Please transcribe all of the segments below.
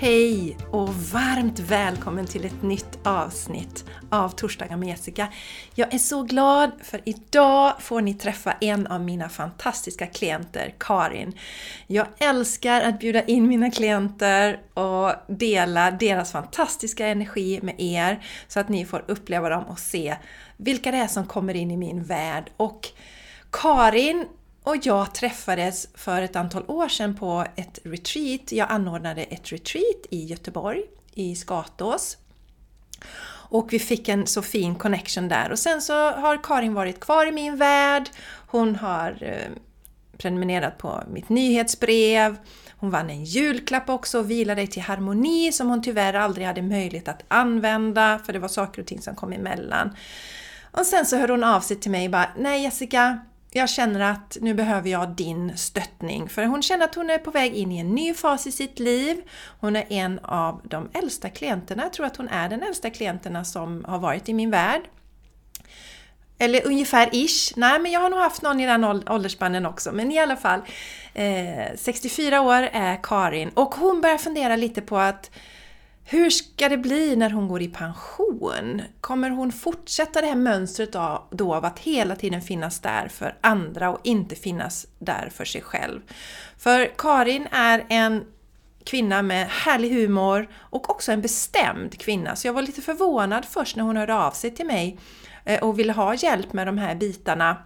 Hej och varmt välkommen till ett nytt avsnitt av Torsdagar med Jessica. Jag är så glad för idag får ni träffa en av mina fantastiska klienter, Karin. Jag älskar att bjuda in mina klienter och dela deras fantastiska energi med er så att ni får uppleva dem och se vilka det är som kommer in i min värld. Och Karin och jag träffades för ett antal år sedan på ett retreat. Jag anordnade ett retreat i Göteborg, i Skatås. Och vi fick en så fin connection där. Och sen så har Karin varit kvar i min värld. Hon har eh, prenumererat på mitt nyhetsbrev. Hon vann en julklapp också, Vila dig till harmoni, som hon tyvärr aldrig hade möjlighet att använda för det var saker och ting som kom emellan. Och sen så hörde hon av sig till mig och bara Nej Jessica, jag känner att nu behöver jag din stöttning. För hon känner att hon är på väg in i en ny fas i sitt liv. Hon är en av de äldsta klienterna, jag tror att hon är den äldsta klienterna som har varit i min värld. Eller ungefär ish. Nej, men jag har nog haft någon i den åldersspannen också. Men i alla fall, eh, 64 år är Karin och hon börjar fundera lite på att hur ska det bli när hon går i pension? Kommer hon fortsätta det här mönstret då av att hela tiden finnas där för andra och inte finnas där för sig själv? För Karin är en kvinna med härlig humor och också en bestämd kvinna. Så jag var lite förvånad först när hon hörde av sig till mig eh, och ville ha hjälp med de här bitarna.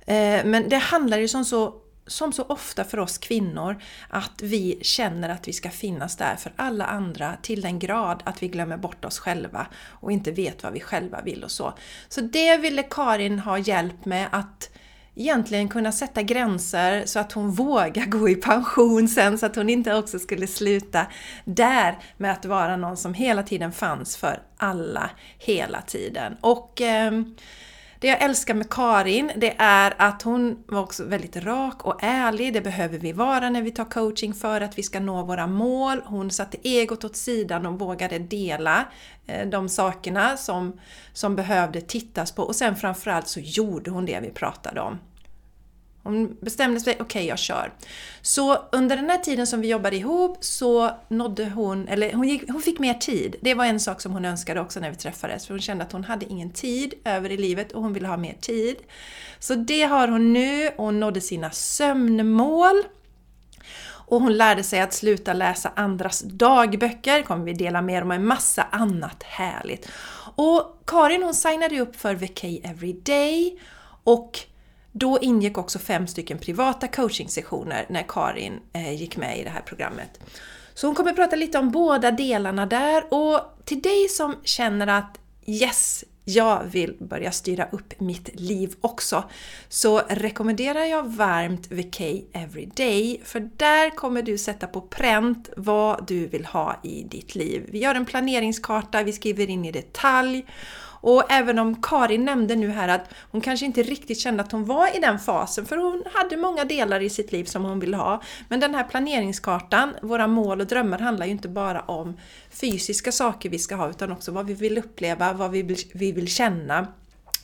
Eh, men det handlar ju som så som så ofta för oss kvinnor, att vi känner att vi ska finnas där för alla andra till den grad att vi glömmer bort oss själva och inte vet vad vi själva vill och så. Så det ville Karin ha hjälp med att egentligen kunna sätta gränser så att hon vågar gå i pension sen så att hon inte också skulle sluta där med att vara någon som hela tiden fanns för alla hela tiden. Och eh, det jag älskar med Karin, det är att hon var också väldigt rak och ärlig. Det behöver vi vara när vi tar coaching för att vi ska nå våra mål. Hon satte egot åt sidan och vågade dela eh, de sakerna som, som behövde tittas på och sen framförallt så gjorde hon det vi pratade om. Hon bestämde sig, okej okay, jag kör. Så under den här tiden som vi jobbade ihop så nådde hon, eller hon, gick, hon fick mer tid. Det var en sak som hon önskade också när vi träffades, för hon kände att hon hade ingen tid över i livet och hon ville ha mer tid. Så det har hon nu, och hon nådde sina sömnmål. Och hon lärde sig att sluta läsa andras dagböcker, kommer vi dela mer om, en massa annat härligt. Och Karin hon signade upp för VK Everyday och då ingick också fem stycken privata coachingsessioner när Karin eh, gick med i det här programmet. Så hon kommer att prata lite om båda delarna där och till dig som känner att Yes, jag vill börja styra upp mitt liv också, så rekommenderar jag varmt VK Everyday, för där kommer du sätta på pränt vad du vill ha i ditt liv. Vi gör en planeringskarta, vi skriver in i detalj och även om Karin nämnde nu här att hon kanske inte riktigt kände att hon var i den fasen, för hon hade många delar i sitt liv som hon ville ha. Men den här planeringskartan, våra mål och drömmar handlar ju inte bara om fysiska saker vi ska ha, utan också vad vi vill uppleva, vad vi vill, vi vill känna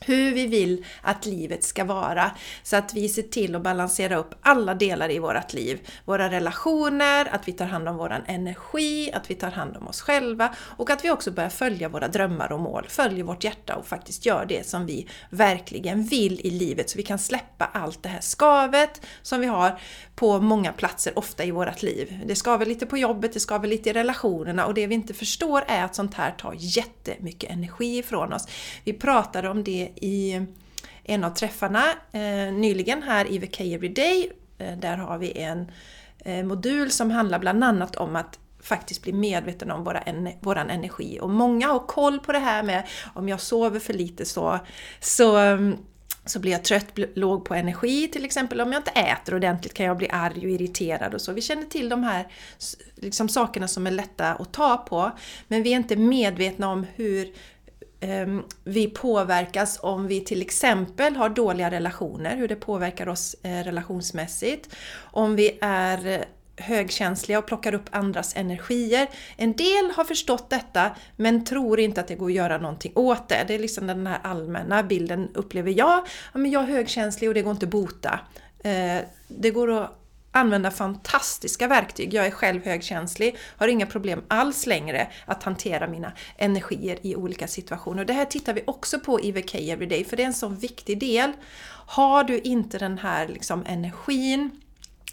hur vi vill att livet ska vara. Så att vi ser till att balansera upp alla delar i vårt liv. Våra relationer, att vi tar hand om vår energi, att vi tar hand om oss själva och att vi också börjar följa våra drömmar och mål, följer vårt hjärta och faktiskt gör det som vi verkligen vill i livet så vi kan släppa allt det här skavet som vi har på många platser, ofta i vårt liv. Det skaver lite på jobbet, det skaver lite i relationerna och det vi inte förstår är att sånt här tar jättemycket energi ifrån oss. Vi pratade om det i en av träffarna eh, nyligen här i VK Everyday. Eh, där har vi en eh, modul som handlar bland annat om att faktiskt bli medveten om våra, våran energi. Och många har koll på det här med om jag sover för lite så, så mm, så blir jag trött, låg på energi till exempel. Om jag inte äter ordentligt kan jag bli arg och irriterad och så. Vi känner till de här liksom, sakerna som är lätta att ta på. Men vi är inte medvetna om hur Ehm, vi påverkas om vi till exempel har dåliga relationer, hur det påverkar oss eh, relationsmässigt. Om vi är eh, högkänsliga och plockar upp andras energier. En del har förstått detta men tror inte att det går att göra någonting åt det. Det är liksom den här allmänna bilden upplever jag. Ja, men jag är högkänslig och det går inte att bota. Eh, det går att använda fantastiska verktyg. Jag är själv högkänslig, har inga problem alls längre att hantera mina energier i olika situationer. Det här tittar vi också på i VK Everyday, för det är en så viktig del. Har du inte den här liksom energin,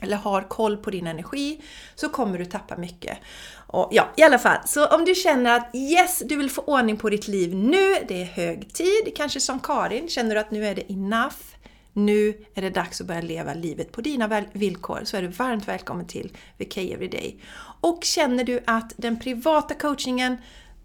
eller har koll på din energi så kommer du tappa mycket. Och ja, i alla fall, så om du känner att yes, du vill få ordning på ditt liv nu, det är hög tid, kanske som Karin, känner du att nu är det enough, nu är det dags att börja leva livet på dina villkor, så är du varmt välkommen till VK Everyday. Och känner du att den privata coachingen,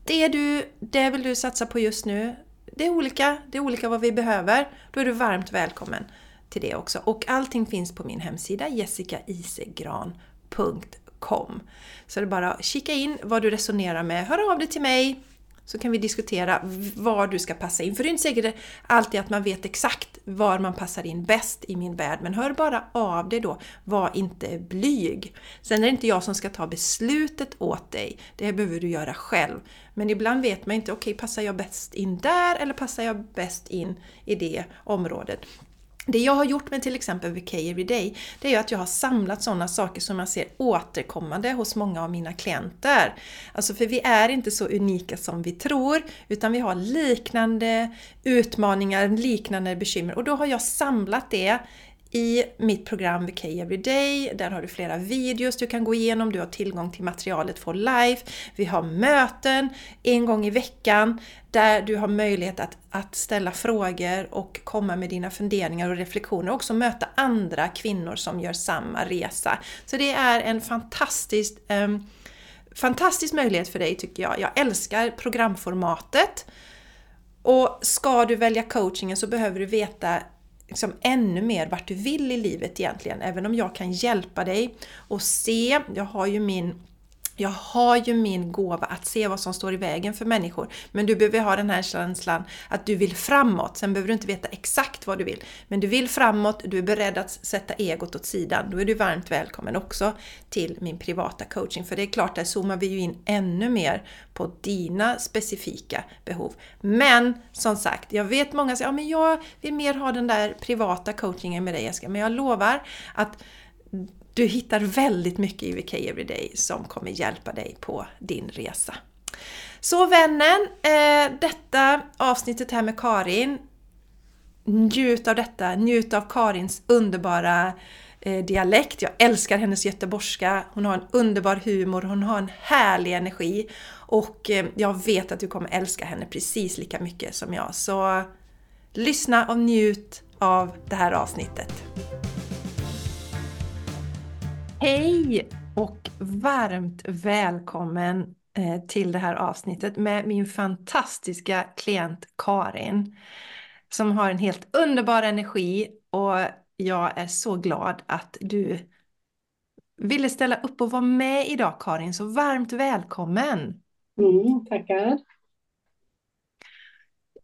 det, du, det vill du satsa på just nu, det är olika, det är olika vad vi behöver, då är du varmt välkommen till det också. Och allting finns på min hemsida jessikaisegran.com Så det är bara att kika in vad du resonerar med, hör av dig till mig så kan vi diskutera var du ska passa in. För det är inte säkert alltid att man vet exakt var man passar in bäst i min värld. Men hör bara av dig då. Var inte blyg. Sen är det inte jag som ska ta beslutet åt dig. Det behöver du göra själv. Men ibland vet man inte, okej okay, passar jag bäst in där eller passar jag bäst in i det området? Det jag har gjort med till exempel VK Everyday, det är ju att jag har samlat sådana saker som jag ser återkommande hos många av mina klienter. Alltså för vi är inte så unika som vi tror, utan vi har liknande utmaningar, liknande bekymmer. Och då har jag samlat det i mitt program VK Everyday. Där har du flera videos du kan gå igenom, du har tillgång till materialet for life. Vi har möten en gång i veckan där du har möjlighet att, att ställa frågor och komma med dina funderingar och reflektioner och också möta andra kvinnor som gör samma resa. Så det är en fantastisk, eh, fantastisk möjlighet för dig tycker jag. Jag älskar programformatet. Och ska du välja coachingen så behöver du veta liksom ännu mer vart du vill i livet egentligen. Även om jag kan hjälpa dig och se, jag har ju min jag har ju min gåva att se vad som står i vägen för människor. Men du behöver ha den här känslan att du vill framåt. Sen behöver du inte veta exakt vad du vill. Men du vill framåt, du är beredd att sätta egot åt sidan. Då är du varmt välkommen också till min privata coaching. För det är klart, där zoomar vi ju in ännu mer på dina specifika behov. Men som sagt, jag vet många säger att men jag vill mer ha den där privata coachingen med dig Jessica. Men jag lovar att du hittar väldigt mycket i VK Everyday som kommer hjälpa dig på din resa. Så vännen, eh, detta avsnittet här med Karin. Njut av detta, njut av Karins underbara eh, dialekt. Jag älskar hennes göteborgska. Hon har en underbar humor, hon har en härlig energi. Och eh, jag vet att du kommer älska henne precis lika mycket som jag. Så lyssna och njut av det här avsnittet. Hej och varmt välkommen eh, till det här avsnittet med min fantastiska klient Karin som har en helt underbar energi och jag är så glad att du ville ställa upp och vara med idag Karin, så varmt välkommen! Mm, tackar!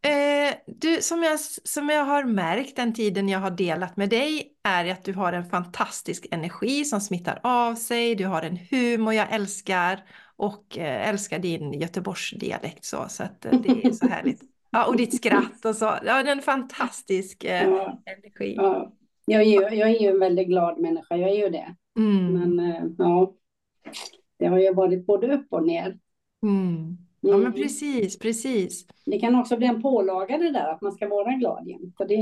Eh, du, som jag, som jag har märkt den tiden jag har delat med dig är att du har en fantastisk energi som smittar av sig, du har en humor jag älskar och eh, älskar din Göteborgsdialekt så, så att eh, det är så härligt. Ja, och ditt skratt och så. Ja, det är en fantastisk ja, energi. Ja. Jag, är ju, jag är ju en väldigt glad människa, jag är ju det. Mm. Men ja, det har ju varit både upp och ner. Mm. Ja, men mm. precis, precis. Det kan också bli en pålaga det där att man ska vara glad jämt. Det,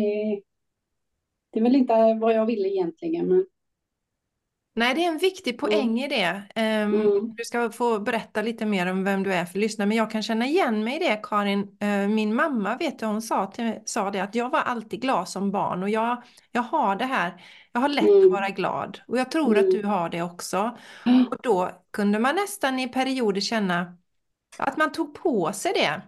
det är väl inte vad jag ville egentligen, men Nej, det är en viktig poäng i det. Um, mm. Du ska få berätta lite mer om vem du är för lyssnare, men jag kan känna igen mig i det Karin. Uh, min mamma vet du, hon sa, till, sa det att jag var alltid glad som barn och jag, jag har det här, jag har lätt mm. att vara glad och jag tror mm. att du har det också. Och då kunde man nästan i perioder känna att man tog på sig det.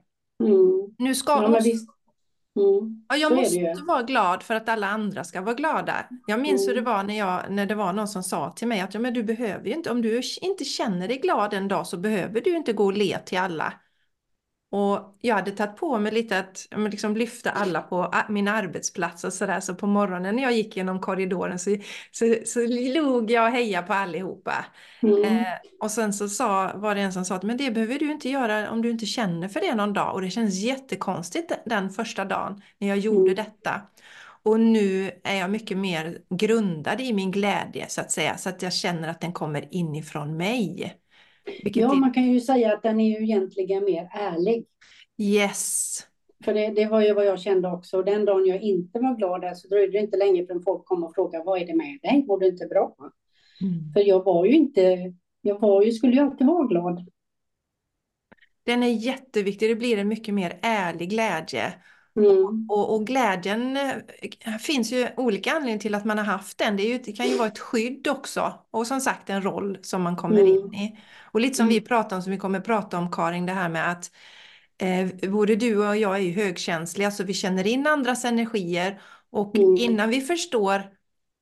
Mm. Nu ska ja, måste, mm. ja, jag måste vara glad för att alla andra ska vara glada. Jag minns hur det mm. var när, jag, när det var någon som sa till mig att ja, men du behöver ju inte, om du inte känner dig glad en dag så behöver du inte gå och le till alla. Och jag hade tagit på mig lite att liksom lyfta alla på min arbetsplats och sådär. Så på morgonen när jag gick genom korridoren så, så, så log jag och hejade på allihopa. Mm. Eh, och sen så sa, var det en som sa att men det behöver du inte göra om du inte känner för det någon dag. Och det känns jättekonstigt den första dagen när jag gjorde mm. detta. Och nu är jag mycket mer grundad i min glädje så att säga, så att jag känner att den kommer inifrån mig. Vilket ja, man kan ju säga att den är ju egentligen mer ärlig. Yes. För det, det var ju vad jag kände också. Den dagen jag inte var glad där så dröjde det inte länge förrän folk kom och frågade vad är det med dig? Mår du inte bra? Mm. För jag var ju inte, jag var ju, skulle ju alltid vara glad. Den är jätteviktig, det blir en mycket mer ärlig glädje. Mm. Och, och, glädjen äh, finns ju olika anledningar till att man har haft den. Det, ju, det, kan ju vara ett skydd också och som sagt en roll som man kommer mm. in i. Och lite som mm. vi pratar om, som vi kommer prata om Karin, det här med att eh, både du och jag är ju högkänsliga så vi känner in andras energier och mm. innan vi förstår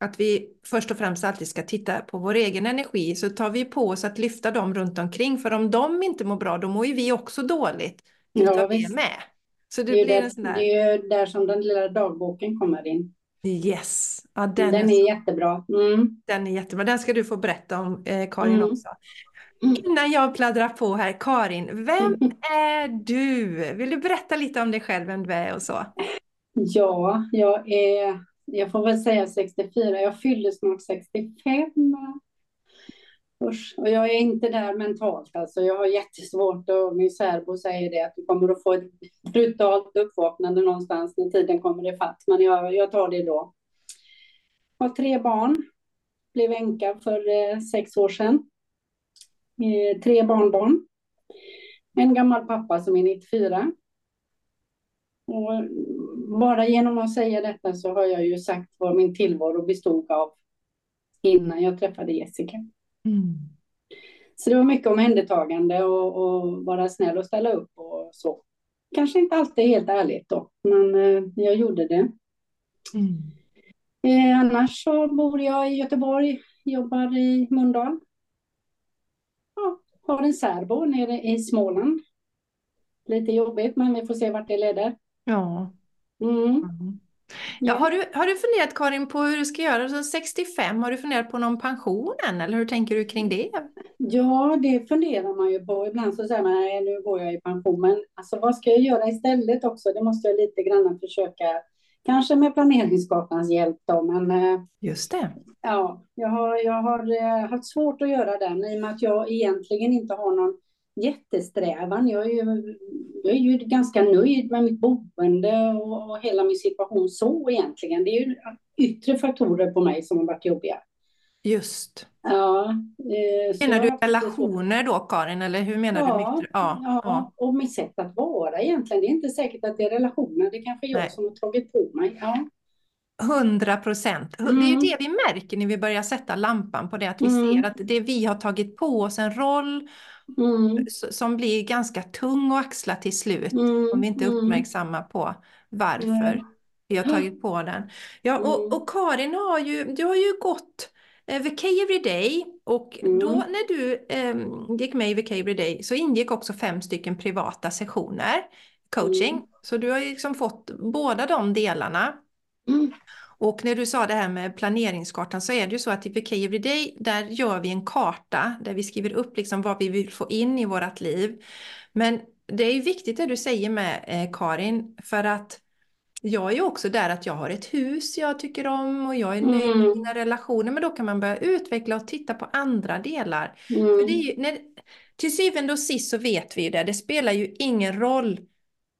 att vi först och främst alltid ska titta på vår egen energi så tar vi på oss att lyfta dem runt omkring för om de inte mår bra då mår ju vi också dåligt. Ja, vi är med. Så det, det, blir en sån där... det är ju där som den lilla dagboken kommer in. Yes. Ja, den, den är, är jättebra. Mm. Den är jättebra. Den ska du få berätta om eh, Karin mm. också. Innan jag pladdrar på här, Karin, vem mm. är du? Vill du berätta lite om dig själv, vem du är och så? Ja, jag är, jag får väl säga 64, jag fyller snart 65. Usch, och jag är inte där mentalt alltså. Jag har jättesvårt och min särbo säger det att du kommer att få ett brutalt uppvaknande någonstans när tiden kommer ifatt. Men jag, jag tar det då. Jag har tre barn. Blev änka för eh, sex år sedan. Eh, tre barnbarn. En gammal pappa som är 94. Och bara genom att säga detta så har jag ju sagt vad min tillvaro bestod av innan jag träffade Jessica. Mm. Så det var mycket omhändertagande och, och vara snäll och ställa upp och så. Kanske inte alltid helt ärligt då, men eh, jag gjorde det. Mm. Eh, annars så bor jag i Göteborg, jobbar i Mölndal. Ja, har en särbo nere i Småland. Lite jobbigt, men vi får se vart det leder. Ja. Mm. Mm. Ja, har, du, har du funderat Karin på hur du ska göra? Så 65, har du funderat på någon pension än eller hur tänker du kring det? Ja, det funderar man ju på. Ibland så säger man nej, nu går jag i pension. Men alltså, vad ska jag göra istället också? Det måste jag lite grann försöka, kanske med planeringskartans hjälp då. Men, eh, Just det. Ja, jag har, jag har eh, haft svårt att göra den i och med att jag egentligen inte har någon jättesträvan. Jag är ju, jag är ju ganska nöjd med mitt boende och, och hela min situation så egentligen. Det är ju yttre faktorer på mig som har varit jobbiga. Just. Ja. Eh, menar du relationer då Karin, eller hur menar ja, du? Ja, ja, ja, och mitt sätt att vara egentligen. Det är inte säkert att det är relationer, det är kanske jag Nej. som har tagit på mig. Ja. Hundra procent. Mm. Det är ju det vi märker när vi börjar sätta lampan på det, att vi mm. ser att det vi har tagit på oss en roll mm. som blir ganska tung att axla till slut mm. om vi inte är mm. uppmärksamma på varför vi har tagit på den. Ja, och, mm. och Karin har ju, du har ju gått eh, VK Everyday och då när du eh, gick med i VK Everyday så ingick också fem stycken privata sessioner coaching. Så du har ju liksom fått båda de delarna. Mm. Och när du sa det här med planeringskartan så är det ju så att i VK Everyday där gör vi en karta där vi skriver upp liksom vad vi vill få in i vårt liv. Men det är ju viktigt det du säger med eh, Karin för att jag är ju också där att jag har ett hus jag tycker om och jag är nöjd med mm. mina relationer men då kan man börja utveckla och titta på andra delar. Mm. För det är ju, när, till syvende och sist så vet vi ju det, det spelar ju ingen roll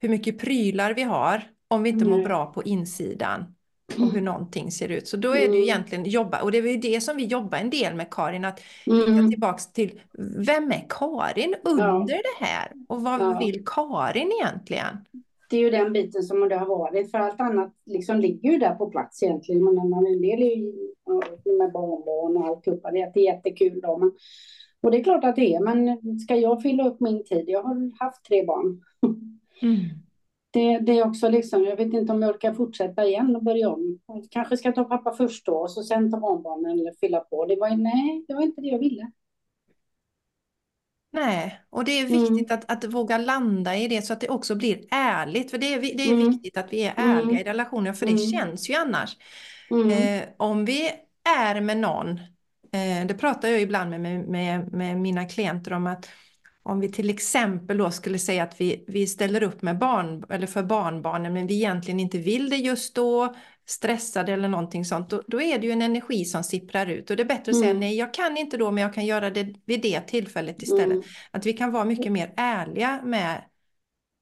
hur mycket prylar vi har om vi inte mm. mår bra på insidan och hur någonting ser ut. Så då är det ju mm. egentligen jobba, och det är ju det som vi jobbar en del med Karin, att hitta mm. tillbaks till vem är Karin under ja. det här? Och vad ja. vill Karin egentligen? Det är ju den biten som det har varit, för allt annat liksom ligger ju där på plats egentligen. Men man en del är ju med barnbarn och alltihopa, det är jättekul då. Men, och det är klart att det är, men ska jag fylla upp min tid? Jag har haft tre barn. Mm det, det är också liksom, jag vet inte om jag orkar fortsätta igen och börja om. Jag kanske ska ta pappa först då och så sen ta barnbarnen eller fylla på. Det var, nej, det var inte det jag ville. Nej, och det är mm. viktigt mm. att, att våga landa i det så att det också blir ärligt. För det är, det är mm. viktigt att vi är ärliga mm. i relationer, för det mm. känns ju annars. Mm. Eh, om vi är med någon, eh, det pratar jag ibland med, med, med mina klienter om att om vi till exempel då skulle säga att vi, vi ställer upp med barn, eller för barnbarnen men vi egentligen inte vill det just då. stressad eller någonting sånt, då, då är det ju en energi som sipprar ut. Och det är bättre att säga Mm. nej, jag kan inte då, men jag kan göra det vid det tillfället istället. Mm. Att vi kan vara mycket mer ärliga med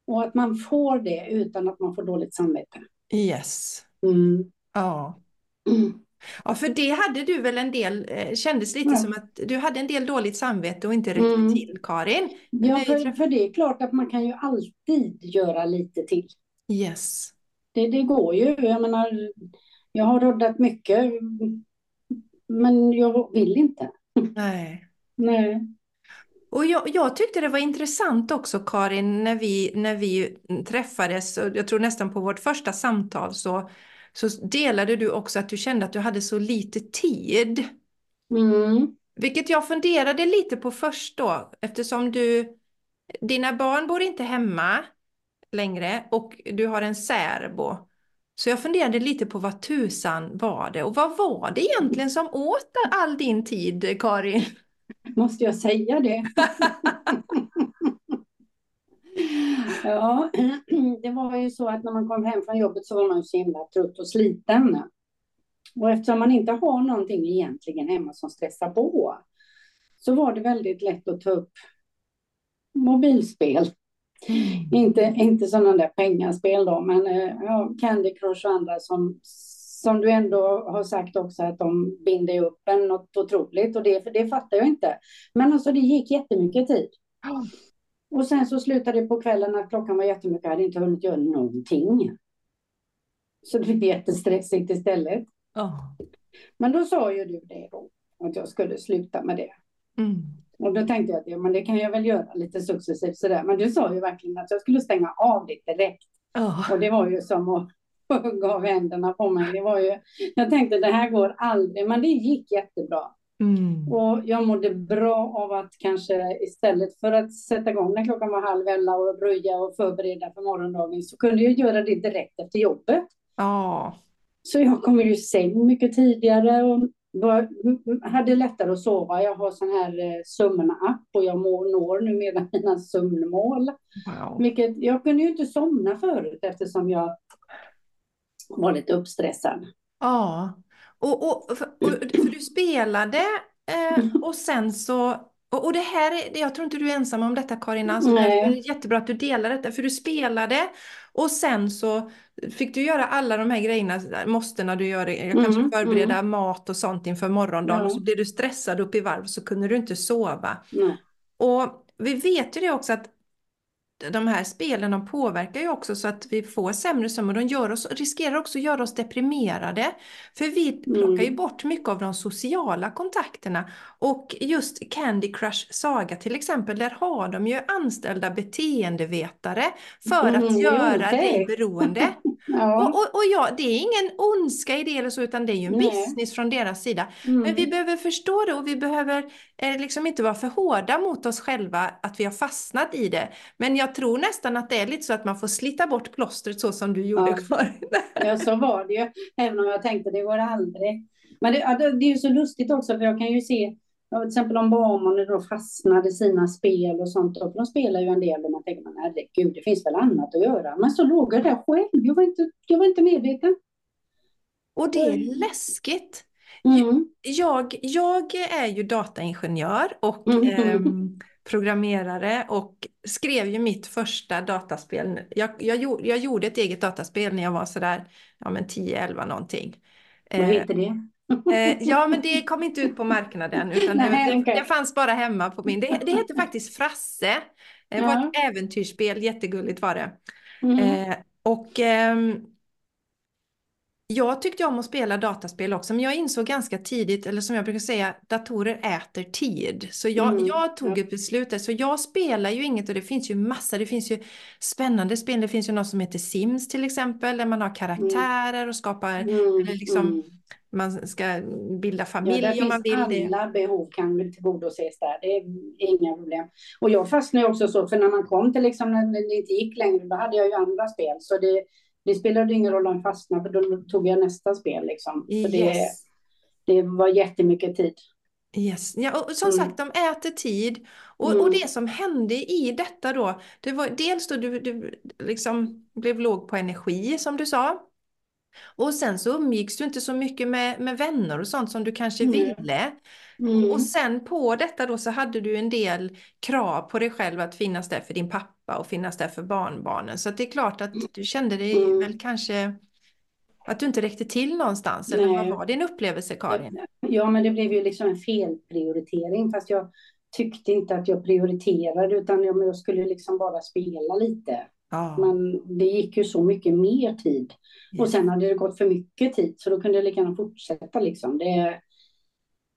Och att man får det utan att man får dåligt samvete. yes. Mm. Ja. Ja, för det hade du väl en del, eh, kändes lite Ja. som att du hade en del dåligt samvete och inte räckte Mm. till, Karin. Ja, för, för- det är klart att man kan ju alltid göra lite till. Yes. Det, det går ju. Jag menar, jag har roddat mycket, men jag vill inte. Nej. Nej. Och jag, jag tyckte det var intressant också, Karin, när vi, när vi träffades, jag tror nästan på vårt första samtal, så, så delade du också att du kände att du hade så lite tid. Mm. Vilket jag funderade lite på först då, eftersom du, dina barn bor inte hemma längre och du har en särbo. Så jag funderade lite på vad tusan var det och vad var det egentligen som åt all din tid, Karin? Måste jag säga det? Ja, det var ju så att när man kom hem från jobbet så var man så himla trött och sliten. Och eftersom man inte har någonting egentligen hemma som stressar på så var det väldigt lätt att ta upp mobilspel. Inte, inte sådana där pengaspel då, men eh, ja, Candy Crush och andra som, som du ändå har sagt också att de binder upp en något otroligt och det, för det fattar jag inte. Men alltså det gick jättemycket tid. Och sen så slutade det på kvällen att klockan var jättemycket, jag hade inte hunnit göra någonting. Så det blev jättestressigt istället. Ja. Men då sa ju du det då, att jag skulle sluta med det. Mm. Och då tänkte jag att ja, men det kan jag väl göra lite successivt sådär. Men du sa ju verkligen att jag skulle stänga av det direkt. Ja. Och det var ju som att hugga av händerna på mig. Det var ju, jag tänkte det här går aldrig, men det gick jättebra. Mm. Och jag mådde bra av att kanske istället för att sätta igång när klockan var halv elva och röja och förbereda för morgondagen så kunde jag göra det direkt efter jobbet. Ja. Så jag kom ju i säng mycket tidigare och var, hade lättare att sova. Jag har sån här eh, sömnapp och jag må, når numera mina sömnmål. Wow. Vilket, jag kunde ju inte somna förut eftersom jag var lite uppstressad. Ja. Och, och, för, och, för du spelade eh, och sen så och, och det här är, jag tror inte du är ensam om detta Karin, alltså, därför är det jättebra att du delar detta, för du spelade och sen så fick du göra alla de här grejerna, måste när du gör det, jag kanske Mm, förbereda mat och sånt inför morgondagen, och så blev du stressad upp i varv så kunde du inte sova. Nej. Och vi vet ju det också att de här spelen de påverkar ju också så att vi får sämre sömn och de gör oss, riskerar också att göra oss deprimerade. För vi plockar ju Mm. bort mycket av de sociala kontakterna. Och just Candy Crush Saga till exempel, där har de ju anställda beteendevetare för Mm, att göra det. dig beroende. Ja. Och, och, och ja, det är ingen ondska i det eller så, utan det är ju en Nej. business från deras sida. Mm. Men vi behöver förstå det och vi behöver eh, liksom inte vara för hårda mot oss själva att vi har fastnat i det. Men jag tror nästan att det är lite så att man får slita bort plåstret så som du gjorde Ja. Karin. Ja, så var det ju. Även om jag tänkte det går aldrig. Men det, det är ju så lustigt också, för jag kan ju se, till exempel om barnen då fastnade sina spel och sånt, för de spelar ju en del och man tänker, men herregud, det finns väl annat att göra. Men så låg jag där själv, jag var inte, jag var inte medveten. Och det är läskigt. Mm. Jag, jag är ju dataingenjör och Mm. ehm, programmerare och skrev ju mitt första dataspel. Jag, jag, jag gjorde ett eget dataspel när jag var sådär ja, men 10-11 någonting. Vad heter det? Eh, ja, men det kom inte ut på marknaden utan Nej, det, det fanns bara hemma på min. Det, det heter faktiskt Frasse. Det var Ja. ett äventyrsspel, jättegulligt var det. Mm. Eh, och ehm, jag tyckte om att spela dataspel också, men jag insåg ganska tidigt, eller som jag brukar säga, datorer äter tid. Så jag, Mm, jag tog ja. ett beslut där, så jag spelar ju inget och det finns ju massa, det finns ju spännande spel, det finns ju något som heter Sims till exempel, där man har karaktärer och skapar, Mm. eller liksom, Mm. man ska bilda Ja, familj där om man vill finns det. alla behov kan tillgodoses där. Det är inga problem. Och jag fastnade ju också så, för när man kom till liksom när det inte gick längre, då hade jag ju andra spel. Så det, det spelade ingen roll om jag fastnade, för då tog jag nästa spel liksom. Så det, Yes. det var jättemycket tid. Yes. Ja, och som Mm. sagt, de äter tid. Och, Mm. och det som hände i detta då, det var dels då du, du liksom blev låg på energi som du sa. Och sen så umgicks du inte så mycket med, med vänner och sånt som du kanske Mm. ville. Mm. Och sen på detta då så hade du en del krav på dig själv att finnas där för din pappa och finnas där för barnbarnen. Så det är klart att du kände dig Mm. väl kanske att du inte räckte till någonstans. Eller Nej. vad var din upplevelse Karin? Ja, men det blev ju liksom en felprioritering, fast jag tyckte inte att jag prioriterade, utan jag, jag skulle liksom bara spela lite. Ja, Men det gick ju så mycket mer tid. Och sen hade det gått för mycket tid, så då kunde jag lika gärna fortsätta liksom. Det,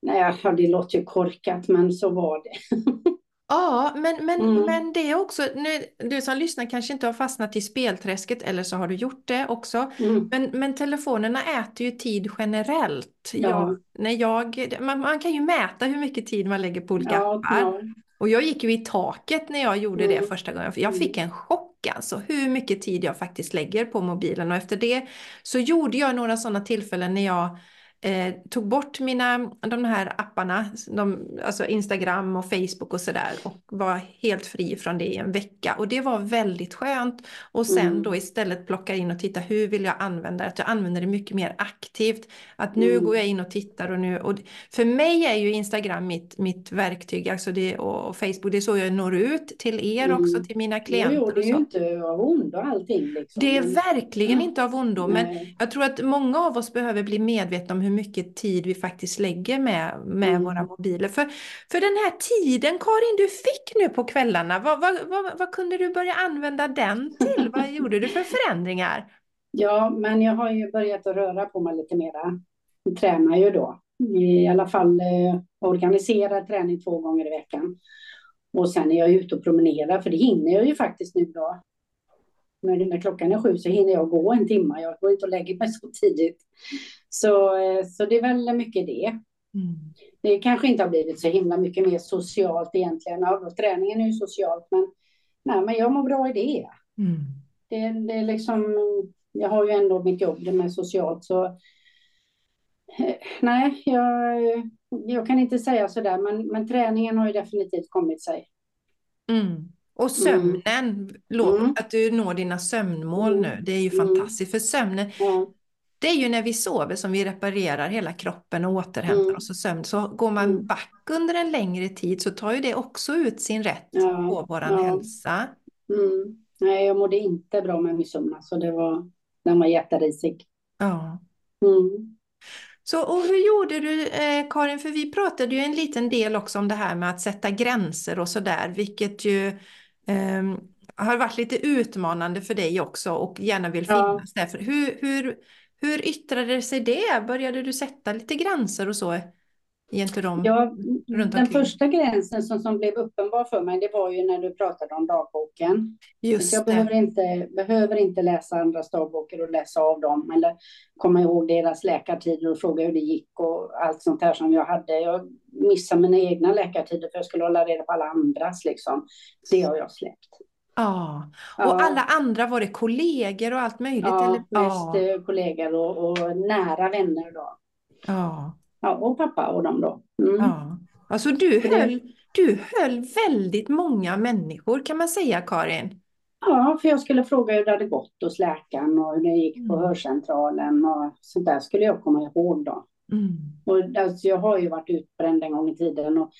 nej, det låter ju korkat, men så var det. Ja, men, men, Mm. men det är också, nu, du som lyssnar kanske inte har fastnat i spelträsket eller så har du gjort det också. Mm. Men, men telefonerna äter ju tid generellt. Ja. Jag, när jag, man, man kan ju mäta hur mycket tid man lägger på olika Ja, appar. ja. Och jag gick ju i taket när jag gjorde det Mm. första gången. Jag fick en chock alltså, hur mycket tid jag faktiskt lägger på mobilen. Och efter det så gjorde jag några sådana tillfällen när jag eh, tog bort mina, de här apparna, de, alltså Instagram och Facebook och sådär och var helt fri från det i en vecka. Och det var väldigt skönt. Och sen Mm. då istället plocka in och titta hur vill jag använda det? Att jag använder det mycket mer aktivt. Att nu Mm. går jag in och tittar och nu, och för mig är ju Instagram mitt, mitt verktyg, alltså det, och och Facebook, det är så jag når ut till er Mm. också, till mina Jo, klienter jo, och det är ju inte av ondo allting liksom. Det är verkligen Ja. inte av ondo, men jag tror att många av oss behöver bli medvetna om hur mycket tid vi faktiskt lägger med, med Mm. våra mobiler. För, för den här tiden, Karin, du fick nu på kvällarna, vad, vad, vad, vad kunde du börja använda den till? Vad gjorde du för förändringar? Ja, men jag har ju börjat att röra på mig lite mera. Jag tränar ju då. I alla fall eh, organiserad träning två gånger i veckan. Och sen är jag ute och promenerar, för det hinner jag ju faktiskt nu då. När klockan är sju så hinner jag gå en timme. Jag går inte och lägger mig så tidigt. Så, eh, så det är väl mycket det. Det kanske inte har blivit så himla mycket mer socialt egentligen. Ja, träningen är ju socialt, men, nej, men jag mår bra i det. Mm. Det, det är liksom, jag har ju ändå mitt jobb det med socialt så eh, nej, jag, jag kan inte säga sådär, men, men träningen har ju definitivt kommit sig. Mm. Och sömnen, lå- Mm. att du når dina sömnmål Mm. nu, det är ju Mm. fantastiskt. För sömnen, det är ju när vi sover som vi reparerar hela kroppen och återhämtar Mm. oss och sömn. Så går man Mm. back under en längre tid så tar ju det också ut sin rätt Ja, på våran ja. hälsa. mm. Nej, jag mådde inte bra med min sömn, så det var, den var jätterisig. Ja. Mm. Så, och hur gjorde du, eh, Karin, för vi pratade ju en liten del också om det här med att sätta gränser och sådär, vilket ju ehm, har varit lite utmanande för dig också och gärna vill Ja. finnas där. För hur, hur, hur yttrade sig det? Började du sätta lite gränser och så gentemot Ja, runt den första gränsen som, som blev uppenbar för mig, det var ju när du pratade om dagboken. Just jag det. behöver inte, behöver inte läsa andras dagböcker och läsa av dem eller komma ihåg deras läkartider och fråga hur det gick och allt sånt här som jag hade. Jag missade mina egna läkartider för jag skulle hålla reda på alla andras liksom. Det har jag släppt. Ja, och Ja. alla andra var det kollegor och allt möjligt? Ja, eller? mest Ja, kollegor och, och nära vänner då. ja, Ja, och pappa och dem då. Mm. ja. Alltså du höll, du höll väldigt många människor kan man säga, Karin. Ja, för jag skulle fråga hur det hade gått hos läkaren och hur det gick på Mm. hörcentralen och sånt där skulle jag komma ihåg då. Mm. Och alltså, jag har ju varit utbränd en gång i tiden och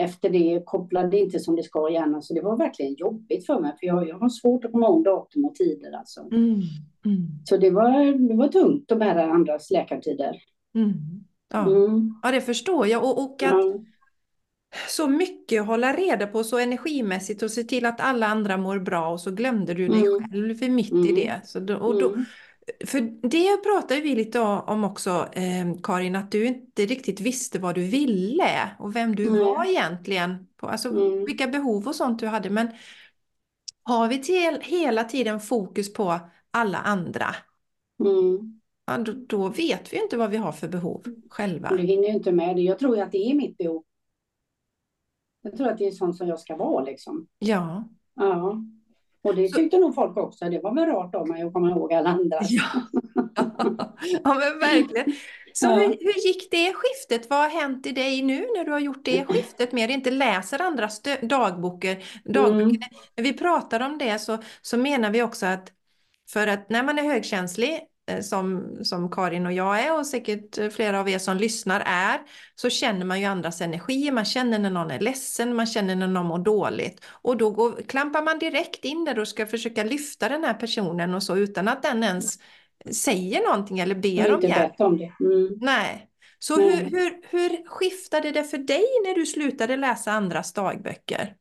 efter det kopplade inte som det ska gärna så det var verkligen jobbigt för mig för jag, jag har svårt att komma ihåg datum och tider alltså. Mm. Mm. Så det var, det var tungt att bära andras läkartider. Mm. Ja. Mm. ja, det förstår jag. Och, och att Ja. så mycket hålla reda på så energimässigt och se till att alla andra mår bra och så glömde du dig Mm. själv mitt i Mm. det. Så då, och då. För det pratar ju vi lite om också, eh, Karin, att du inte riktigt visste vad du ville och vem du Nej. var egentligen. På, alltså Mm. vilka behov och sånt du hade. Men har vi till, hela tiden fokus på alla andra, Mm. ja, då, då vet vi ju inte vad vi har för behov själva. Du hinner ju inte med det. Jag tror ju att det är mitt behov. Jag tror att det är sånt som jag ska vara liksom. Ja. Ja. Och det tyckte nog folk också. Det var väl rart av mig att komma ihåg alla andra. Ja. ja, men verkligen. Så Ja. hur, hur gick det skiftet? Vad har hänt i dig nu när du har gjort det skiftet med inte läser andras dagböcker? dagböcker. Mm. När vi pratar om det så, så menar vi också att för att när man är högkänslig som, som Karin och jag är och säkert flera av er som lyssnar är, så känner man ju andras energi, man känner när någon är ledsen, man känner när någon mår dåligt. Och då går, klampar man direkt in där och ska försöka lyfta den här personen och så utan att den ens säger någonting eller ber om hjälp. Om det. Mm. Nej. Så hur, hur, hur skiftade det för dig när du slutade läsa andras dagböcker?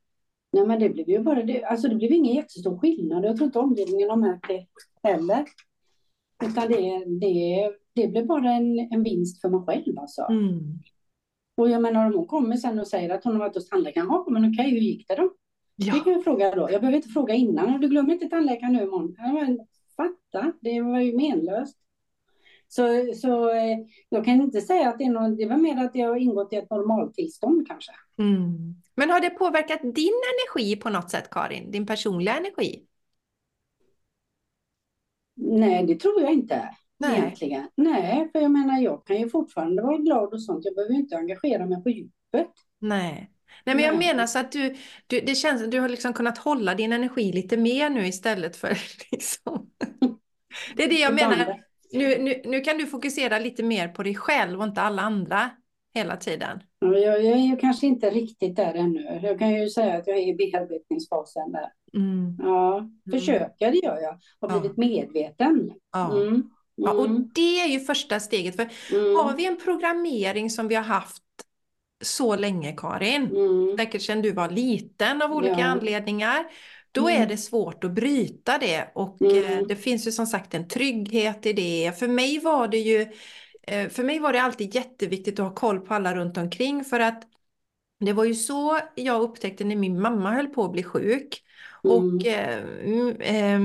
Nej, men det blev ju bara det. Alltså det blev ingen jättestor skillnad. Jag tror inte omgivningen har märkt det heller. Utan det, det, det blev bara en, en vinst för mig själv alltså. Mm. Och jag menar om hon kommer sen och säger att hon har varit hos tandläkaren. Ja, men okej, hur gick det då? Ja. Det kan jag fråga då. Jag behöver inte fråga innan. Du glömmer inte tandläkaren nu imorgon. Men, fatta, det var ju menlöst. Så, så eh, jag kan inte säga att det är någon, det var mer att jag har ingått i ett normaltillstånd kanske. Mm. Men har det påverkat din energi på något sätt, Karin? Din personliga energi? Nej, det tror jag inte. Nej. Egentligen. Nej, för jag menar, jag kan ju fortfarande vara glad och sånt. Jag behöver inte engagera mig på djupet. Nej. Nej, men jag menar så att du, du, det känns du har liksom kunnat hålla din energi lite mer nu istället för liksom... Det är det jag menar. Nu, nu, nu kan du fokusera lite mer på dig själv och inte alla andra hela tiden. Ja, jag, jag är ju kanske inte riktigt där ännu. Jag kan ju säga att jag är i bearbetningsfasen där. Mm. Ja, mm. försöker det gör jag. Har blivit medveten. Ja. Mm. Ja, och mm. det är ju första steget. För mm. har vi en programmering som vi har haft så länge, Karin, mm. säkert sedan du var liten av olika ja. anledningar, då mm. är det svårt att bryta det och eh, mm. det finns ju som sagt en trygghet i det. För mig var det ju för mig var det alltid jätteviktigt att ha koll på alla runt omkring för att det var ju så jag upptäckte när min mamma höll på att bli sjuk. Mm. Och eh, eh,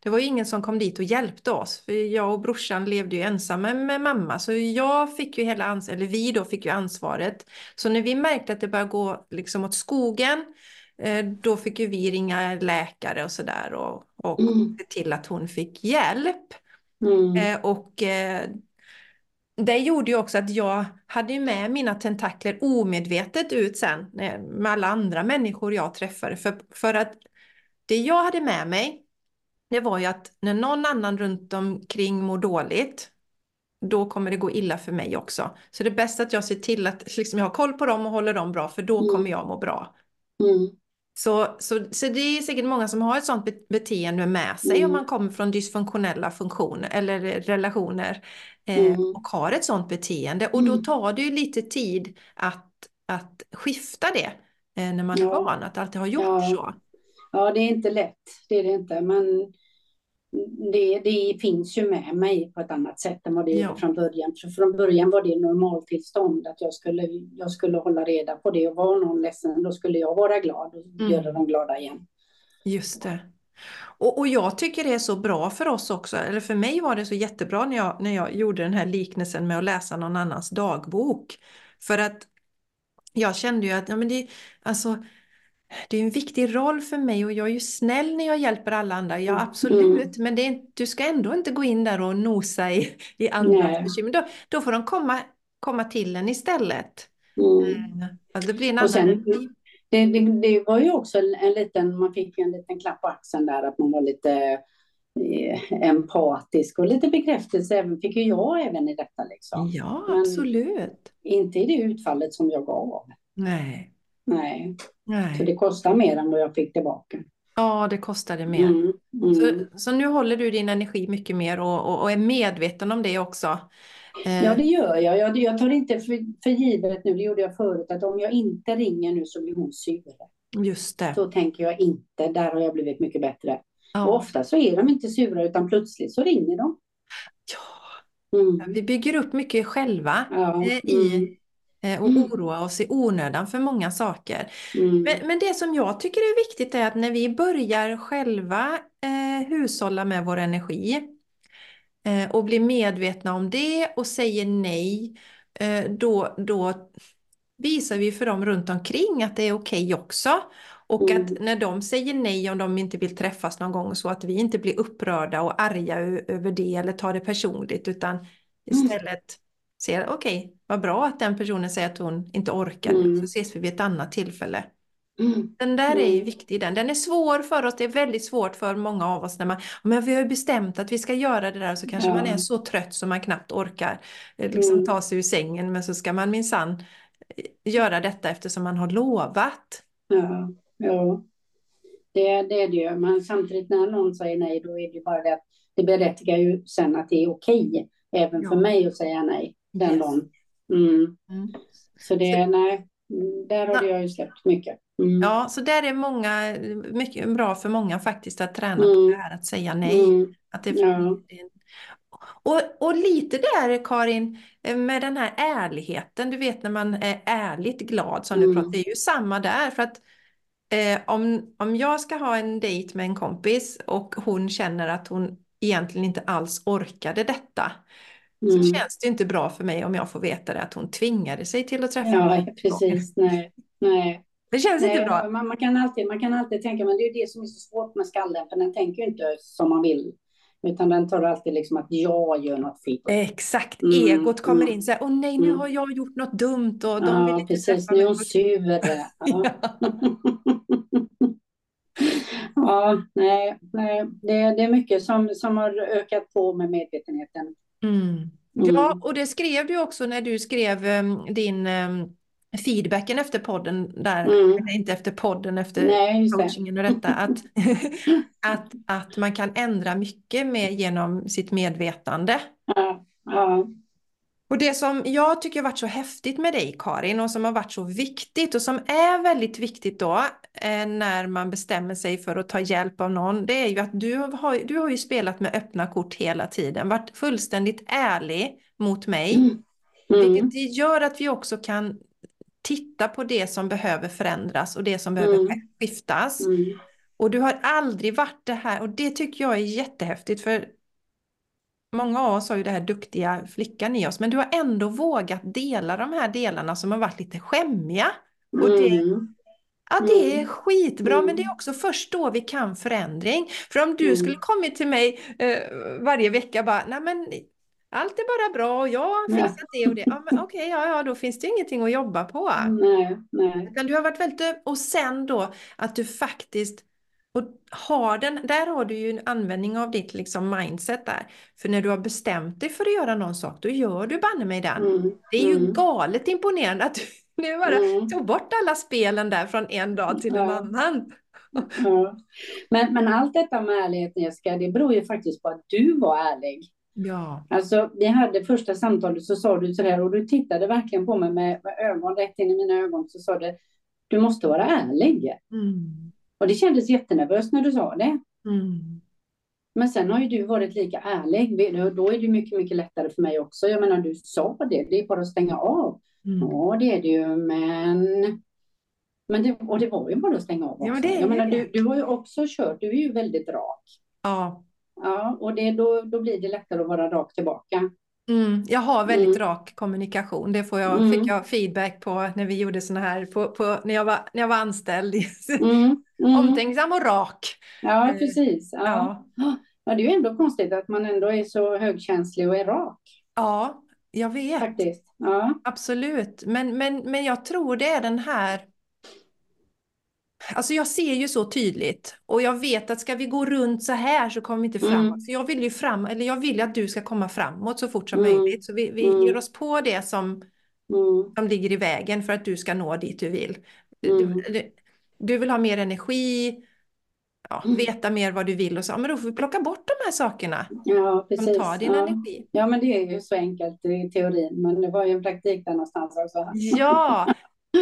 det var ju ingen som kom dit och hjälpte oss. För jag och brorsan levde ju ensamma med mamma. Så jag fick ju hela ansvaret, eller vi då fick ju ansvaret. Så när vi märkte att det började gå liksom åt skogen Eh, då fick ju vi ringa läkare och sådär och, och mm. se till att hon fick hjälp. Mm. Eh, och eh, det gjorde ju också att jag hade med mina tentakler omedvetet ut sen med alla andra människor jag träffade. För, för att det jag hade med mig, det var ju att när någon annan runt omkring mår dåligt, då kommer det gå illa för mig också. Så det är bäst att jag ser till att liksom, jag har koll på dem och håller dem bra, för då mm. kommer jag må bra. Mm. Så, så, så det är säkert många som har ett sådant beteende med sig mm. om man kommer från dysfunktionella funktioner eller relationer eh, mm. och har ett sådant beteende. Och då mm. tar det ju lite tid att, att skifta det eh, när man ja. är van att alltid ha gjort ja. så. Ja, det är inte lätt, det är det inte. Men det, det finns ju med mig på ett annat sätt än vad det ja. från början. För från början var det normaltillstånd att jag skulle, jag skulle hålla reda på det och var någon ledsen då skulle jag vara glad och mm. göra dem glada igen. Just det. Och, och jag tycker det är så bra för oss också, eller för mig var det så jättebra när jag, när jag gjorde den här liknelsen med att läsa någon annans dagbok. För att jag kände ju att ja, men det, alltså, det är en viktig roll för mig och jag är ju snäll när jag hjälper alla andra, ja mm. absolut, mm. men det är, du ska ändå inte gå in där och nosa i, i andras bekymmer. Då, då får de komma, komma till en istället. Mm. Eh, alltså det blir en och sen, det, det, det, var ju också en, en, liten, man fick en liten klapp på axeln där att man var lite eh, empatisk och lite bekräftelse även, fick ju jag även i detta. Liksom. Ja, men absolut. Inte i det utfallet som jag gav. Nej. Nej. Nej. Så det kostar mer än vad jag fick tillbaka. Ja, det kostade mer. Mm, mm. Så, så, nu håller du din energi mycket mer och, och, och är medveten om det också. Eh. Ja, det gör jag. jag. Jag tar inte för, för givet nu, det gjorde jag förut, att om jag inte ringer nu så blir hon sur. Just det. Så tänker jag inte, där har jag blivit mycket bättre. Ja. Och ofta så är de inte sura utan plötsligt så ringer de. Ja, mm. vi bygger upp mycket själva ja. Eh, i, mm. Och mm. oroa oss i onödan för många saker. Mm. Men, men, det som jag tycker är viktigt är att när vi börjar själva eh, hushålla med vår energi eh, och blir medvetna om det och säger nej, eh, då, då visar vi för dem runt omkring att det är okej okay också. Och mm. att när de säger nej om de inte vill träffas någon gång så att vi inte blir upprörda och arga över det eller tar det personligt utan mm. istället ser okej, okay, vad bra att den personen säger att hon inte orkar, mm. så ses vi vid ett annat tillfälle. Mm. Den där är ju Mm. viktig den. Den är svår för oss, det är väldigt svårt för många av oss när man, men vi har ju bestämt att vi ska göra det där så kanske man är Ja. så trött så man knappt orkar eh, liksom Mm. ta sig ur sängen men så ska man minsann eh, göra detta eftersom man har lovat. Ja, ja. Det, det är det ju. Men samtidigt när någon säger nej, då är det ju bara det att det berättigar ju sen att det är okej, även för Ja. mig att säga nej den Yes. dagen. Mm. Mm. Så det, nej, mm, där har jag ju släppt mycket. Mm. Ja, så där är många, mycket bra för många faktiskt att träna på Mm. det här att säga nej. Att det, Ja. och, och lite där Karin, eh, med den här ärligheten, du vet när man är ärligt glad som du pratar, det är ju samma där. För att eh, om, om jag ska ha en dejt med en kompis och hon känner att hon egentligen inte alls orkade detta, så Mm. känns det inte bra för mig om jag får veta det att hon tvingade sig till att träffa Ja, mig. precis. Nej, nej. Det känns inte nej bra. man, man, kan alltid, man kan alltid tänka, men det är det som är så svårt med skallen, för den tänker ju inte som man vill. Utan den tar alltid liksom att jag gör något fel. Exakt, Mm, egot kommer mm. in så här, åh nej nu Mm. har jag gjort något dumt och de vill Ja, inte precis. Nu är hon sur. Ja. ja, nej, nej. Det, det är mycket som, som har ökat på med medvetenheten. Mm. Ja, och det skrev du också när du skrev em, din em, feedbacken efter podden där, Mm. inte efter podden, efter Nej, coachingen och detta, att, att, att man kan ändra mycket med, genom sitt medvetande. Ja, ja, Och det som jag tycker har varit så häftigt med dig Karin och som har varit så viktigt och som är väldigt viktigt då eh, när man bestämmer sig för att ta hjälp av någon, det är ju att du har, du har ju spelat med öppna kort hela tiden, varit fullständigt ärlig mot mig, Mm. Mm. vilket det gör att vi också kan titta på det som behöver förändras och det som behöver Mm. skiftas. Mm. Och du har aldrig varit det här och det tycker jag är jättehäftigt för många av oss har ju det här duktiga flickan i oss men du har ändå vågat dela de här delarna som har varit lite skämmiga. Och det, Mm. ja, det är Mm. skitbra men Mm. det är också först då vi kan förändring. För om du Mm. skulle kommit till mig eh, varje vecka bara, nej men allt är bara bra och jag har fixat det och det. Ja men okej, ja ja då finns det ingenting att jobba på. Nej, nej. Utan du har varit väldigt och sen då att du faktiskt och har den, där har du ju en användning av ditt liksom mindset där. För när du har bestämt dig för att göra någon sak, då gör du banne mig den. Mm. Det är ju Mm. galet imponerande att du nu bara Mm. tog bort alla spelen där från en dag till en Ja. annan. Ja. Men, men allt detta med ärligheten Jessica, det beror ju faktiskt på att du var ärlig. Ja. Alltså, vi hade första samtalet så sa du sådär och du tittade verkligen på mig med, med ögon rätt in i mina ögon så sa du du måste vara ärlig. Mm. Och det kändes jättenervöst när du sa det. Mm. Men sen har ju du varit lika ärlig. Då är det mycket, mycket lättare för mig också. Jag menar, du sa det. Det är bara att stänga av. Mm. Ja, det är det ju, men... men det, och det var ju bara att stänga av också. Ja, det är jag menar, du, du har ju också kört. Du är ju väldigt rak. Ja. Ja, och det, då, då blir det lättare att vara rak tillbaka. Mm. Jag har väldigt Mm. rak kommunikation. Det får jag, Mm. fick jag feedback på när vi gjorde såna här, på, på, när, jag var, när jag var anställd. Mm. Mm. Omtänksam och rak. Ja, Eh, precis. Ja. Ja. ja, det är ju ändå konstigt att man ändå är så högkänslig och är rak Ja, jag vet. faktiskt. Ja. Absolut. Men, men, men jag tror det är den här... Alltså jag ser ju så tydligt och jag vet att ska vi gå runt så här så kommer vi inte Mm. framåt. För jag vill ju fram, eller jag vill att du ska komma framåt så fort som Mm. möjligt. Så vi, vi Mm. ger oss på det som, Mm. som ligger i vägen för att du ska nå dit du vill. Mm. Du, vill ha mer energi, ja, Mm. veta mer vad du vill och så. Men då får vi plocka bort de här sakerna Ja, som precis. tar din ja. energi. ja, men det är ju så enkelt i teorin, men det var ju en praktik där någonstans också. Ja,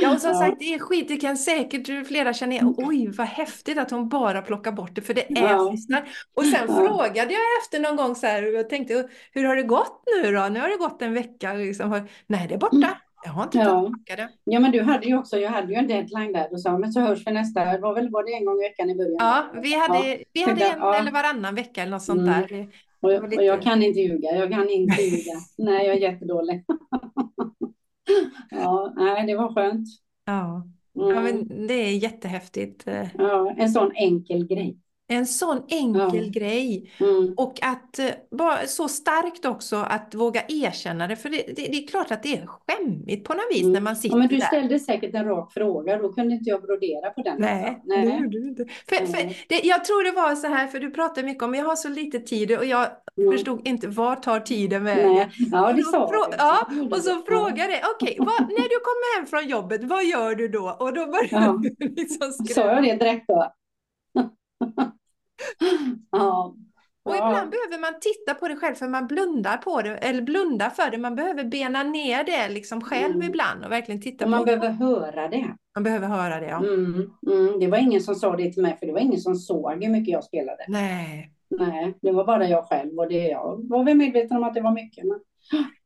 ja och som sagt det är skit, det kan säkert flera känna igen. Oj vad häftigt att hon bara plockar bort det för det är Ja. lyssnar. Och sen Ja. frågade jag efter någon gång så här och jag tänkte hur har det gått nu då? Nu har det gått en vecka liksom. Nej det är borta. Jag har inte Ja. det. Ja, men du hade ju också, jag hade ju en deadline där. Du sa, men så hörs vi nästa. Det var väl var det en gång i veckan i början? Ja, vi hade, vi hade en Ja. eller varannan vecka eller något sånt Mm. där. Och, lite- och jag kan inte ljuga. Jag kan inte ljuga. nej, jag är jättedålig. ja, nej, det var skönt. Ja. Mm. ja, men det är jättehäftigt. eh. Ja, en sån enkel grej. En sån enkel Ja. grej. Mm. Och att eh, bara så starkt också att våga erkänna det. För det, det, det är klart att det är skämmigt på något vis Mm. när man sitter Ja, men du där. ställde säkert en rak fråga, då kunde inte jag brodera på den. Nej, alltså. det Nej. gjorde du inte. För, för Nej. det, jag tror det var så här, för du pratar mycket om, jag har så lite tid och jag Mm. förstod inte, var tar tiden vägen? Nej. Ja, det sa du. Ja, och så frågade jag, okej, vad- när du kommer hem från jobbet, vad gör du då? Och då började Ja. du liksom Sa skrämma. jag det direkt då? ja. Och ibland behöver man titta på det själv för man blundar på det, eller blundar för det. Man behöver bena ner det liksom själv Mm. ibland och verkligen titta Och man på behöver höra det. Man behöver höra det, ja. Mm, mm. Det var ingen som sa det till mig, för det var ingen som såg hur mycket jag spelade. Nej. Nej, det var bara jag själv och det jag var väl medveten om att det var mycket. Men...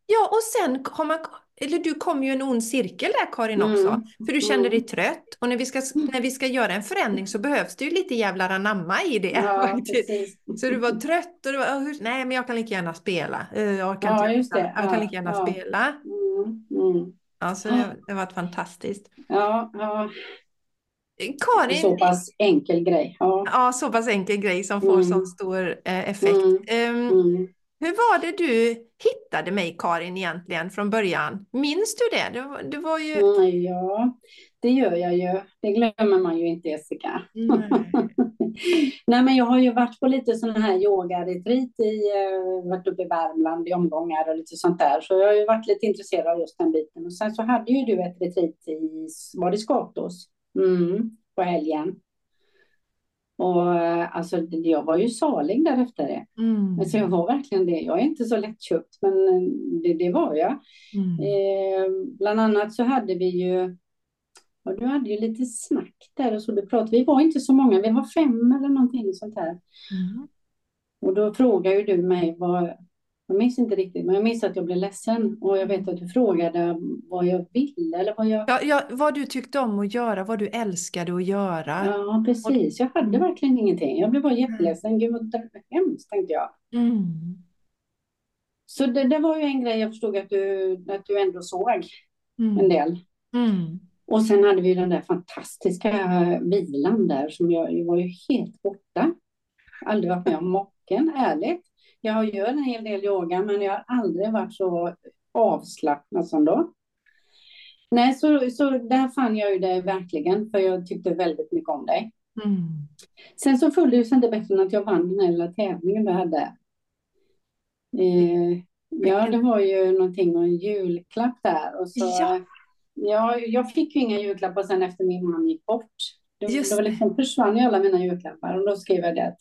Ja, och sen har man, eller du kom ju i en ond cirkel där Karin Mm. också. För du kände Mm. dig trött och när vi, ska, när vi ska göra en förändring så behövs det ju lite jävlar anamma i det. Ja. Så du var trött och du var, "Åh, hur- nej men jag kan lika gärna spela. Eh, Jag kan, Ja, just det. jag kan lika gärna ja. spela. Mm, mm. Alltså det, det var fantastiskt. Ja, ja, Karin, så pass enkel grej. Ja. ja så pass enkel grej som får Mm. sån stor eh, effekt. Mm. Mm. Hur var det du hittade mig Karin egentligen från början? Minns du det? Du, du var ju... Mm, ja, det gör jag ju. Det glömmer man ju inte, Jessica. Nej. Nej, men jag har ju varit på lite sådana här yoga-retreat i, eh, varit uppe i Värmland i omgångar och lite sånt där. Så jag har ju varit lite intresserad av just den biten. Och sen så hade ju du ett retreat i, var det Skatås? Mm, på helgen. Och eh, alltså, jag var ju salig därefter det. Mm. Alltså jag var verkligen det. Jag är inte så lättköpt, men eh, det, det var jag. Mm. Eh, bland annat så hade vi ju, ja, du hade ju lite snack där och så du pratade. Vi var inte så många, vi var fem eller någonting sånt här. Mm. Och då frågade ju du mig vad, jag minns inte riktigt, men jag minns att jag blev ledsen. Och jag vet att du frågade vad jag ville eller vad jag... Ja, ja, vad du tyckte om att göra, vad du älskade att göra. Ja, precis. Jag hade verkligen ingenting. Jag blev bara jätteledsen. Gud vad hemskt, tänkte jag. Mm. Så det, det var ju en grej jag förstod att du, att du ändå såg en Mm. del. Mm. Och sen hade vi den där fantastiska vilan där som jag, jag var ju helt borta. Aldrig varit med om mocken, ärligt. Jag gör en hel del yoga men jag har aldrig varit så avslappnad som då. Nej, så, så där fann jag ju dig verkligen för jag tyckte väldigt mycket om dig. Mm. Sen så följde det ju inte bättre än att jag vann den här lilla tävlingen du hade. Eh, ja, det var ju någonting och en julklapp där. Och så, Ja. ja, jag fick ju inga julklappar sen efter min man gick bort. Det, Just det var liksom försvann ju alla mina julklappar och då skrev jag det att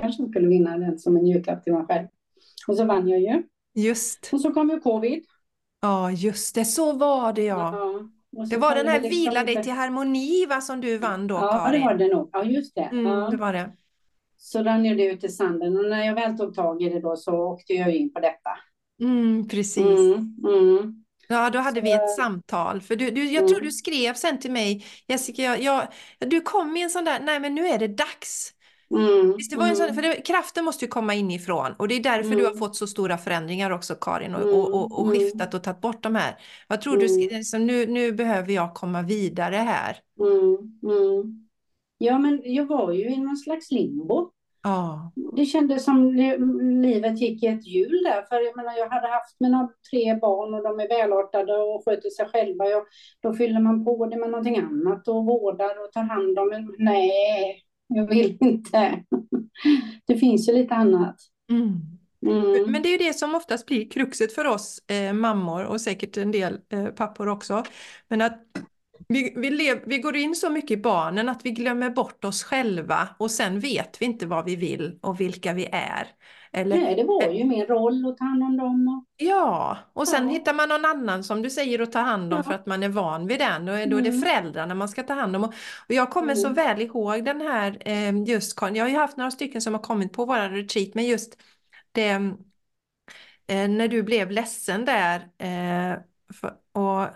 kanske skulle vinna den som en julklapp till mig själv. Och så vann jag ju. Just, Och så kom ju covid. ja just det, så var det ja. så Det var den här liksom Vila dig till harmoni va, som du vann då Ja, det Karin? var det nog. Ja, just det. Mm, Ja. det var det. Så rann det ut i sanden och när jag väl tog tag i det då så åkte jag in på detta. Mm, precis. Mm, mm. Ja, då hade vi ett samtal. För du, du, jag Mm. tror du skrev sen till mig, Jessica, jag, jag, du kom i en sån där, nej men nu är det dags. Mm, Visst, det var en sån, mm, för det, kraften måste ju komma inifrån och det är därför du har Mm. fått så stora förändringar också Karin och, Mm, och, och, och mm. skiftat och tagit bort de här. Jag tror du, Mm. liksom, nu, nu behöver jag komma vidare här. mm, mm. Ja, men jag var ju i någon slags limbo. Ja, Det kändes som li- livet gick i ett hjul där. För jag menar, jag hade haft mina tre barn och de är välartade och sköter sig själva. Jag, då fyller man på det med någonting annat och vårdar och tar hand om. Nej, jag vill inte. Det finns ju lite annat. mm. Mm. Men det är ju det som oftast blir kruxet för oss eh, mammor och säkert en del eh, pappor också. Men att vi, vi, lev, vi går in så mycket i barnen att vi glömmer bort oss själva och sen vet vi inte vad vi vill och vilka vi är. Eller, Nej, det var ju min roll att ta hand om dem. Och, Ja, och sen Ja. hittar man någon annan som du säger att ta hand om Ja. för att man är van vid den. Och då är det Mm. föräldrarna man ska ta hand om. Och jag kommer så Mm. väl ihåg den här, eh, just, jag har ju haft några stycken som har kommit på våra retreat, men just det, eh, när du blev ledsen där, eh, och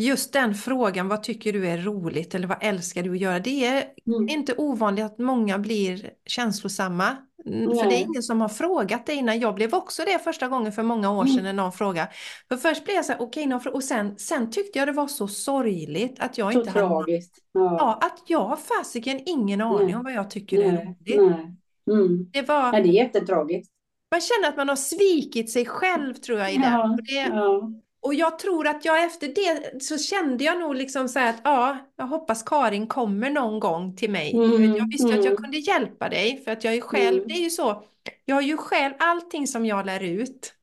just den frågan, vad tycker du är roligt eller vad älskar du att göra? Det är mm. inte ovanligt att många blir känslosamma Mm, För det är Nej. ingen som har frågat dig innan. Jag blev också det första gången för många år Mm. sedan när någon frågade. För först blev jag så här, okej, någon frå- och sen, sen tyckte jag det var så sorgligt att jag Så inte hade tragiskt. Ja. Ja, att jag har fasiken ingen aning Nej. om vad jag tycker är Nej. roligt. Nej. Mm. Det var, Ja, det är jättetragiskt. man känner att man har svikit sig själv tror jag i det. Ja. Det Ja. Och jag tror att jag efter det så kände jag nog liksom så här att ja, jag hoppas Karin kommer någon gång till mig. Mm, Jag visste att jag mm. kunde hjälpa dig för att jag är själv, Mm. det är ju så, jag har ju själv, allting som jag lär ut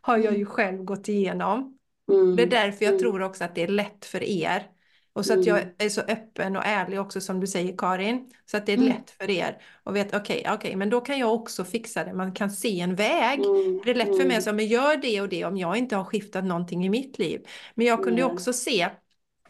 har jag ju själv gått igenom. Mm. Det är därför jag Mm. tror också att det är lätt för er. Och så att jag Mm. är så öppen och ärlig också som du säger Karin. Så att det är Mm. lätt för er att veta, okej, okej, men då kan jag också fixa det. Man kan se en väg. Mm. Det är lätt för mig Mm. att säga, men gör det och det om jag inte har skiftat någonting i mitt liv. Men jag kunde Nej. också se,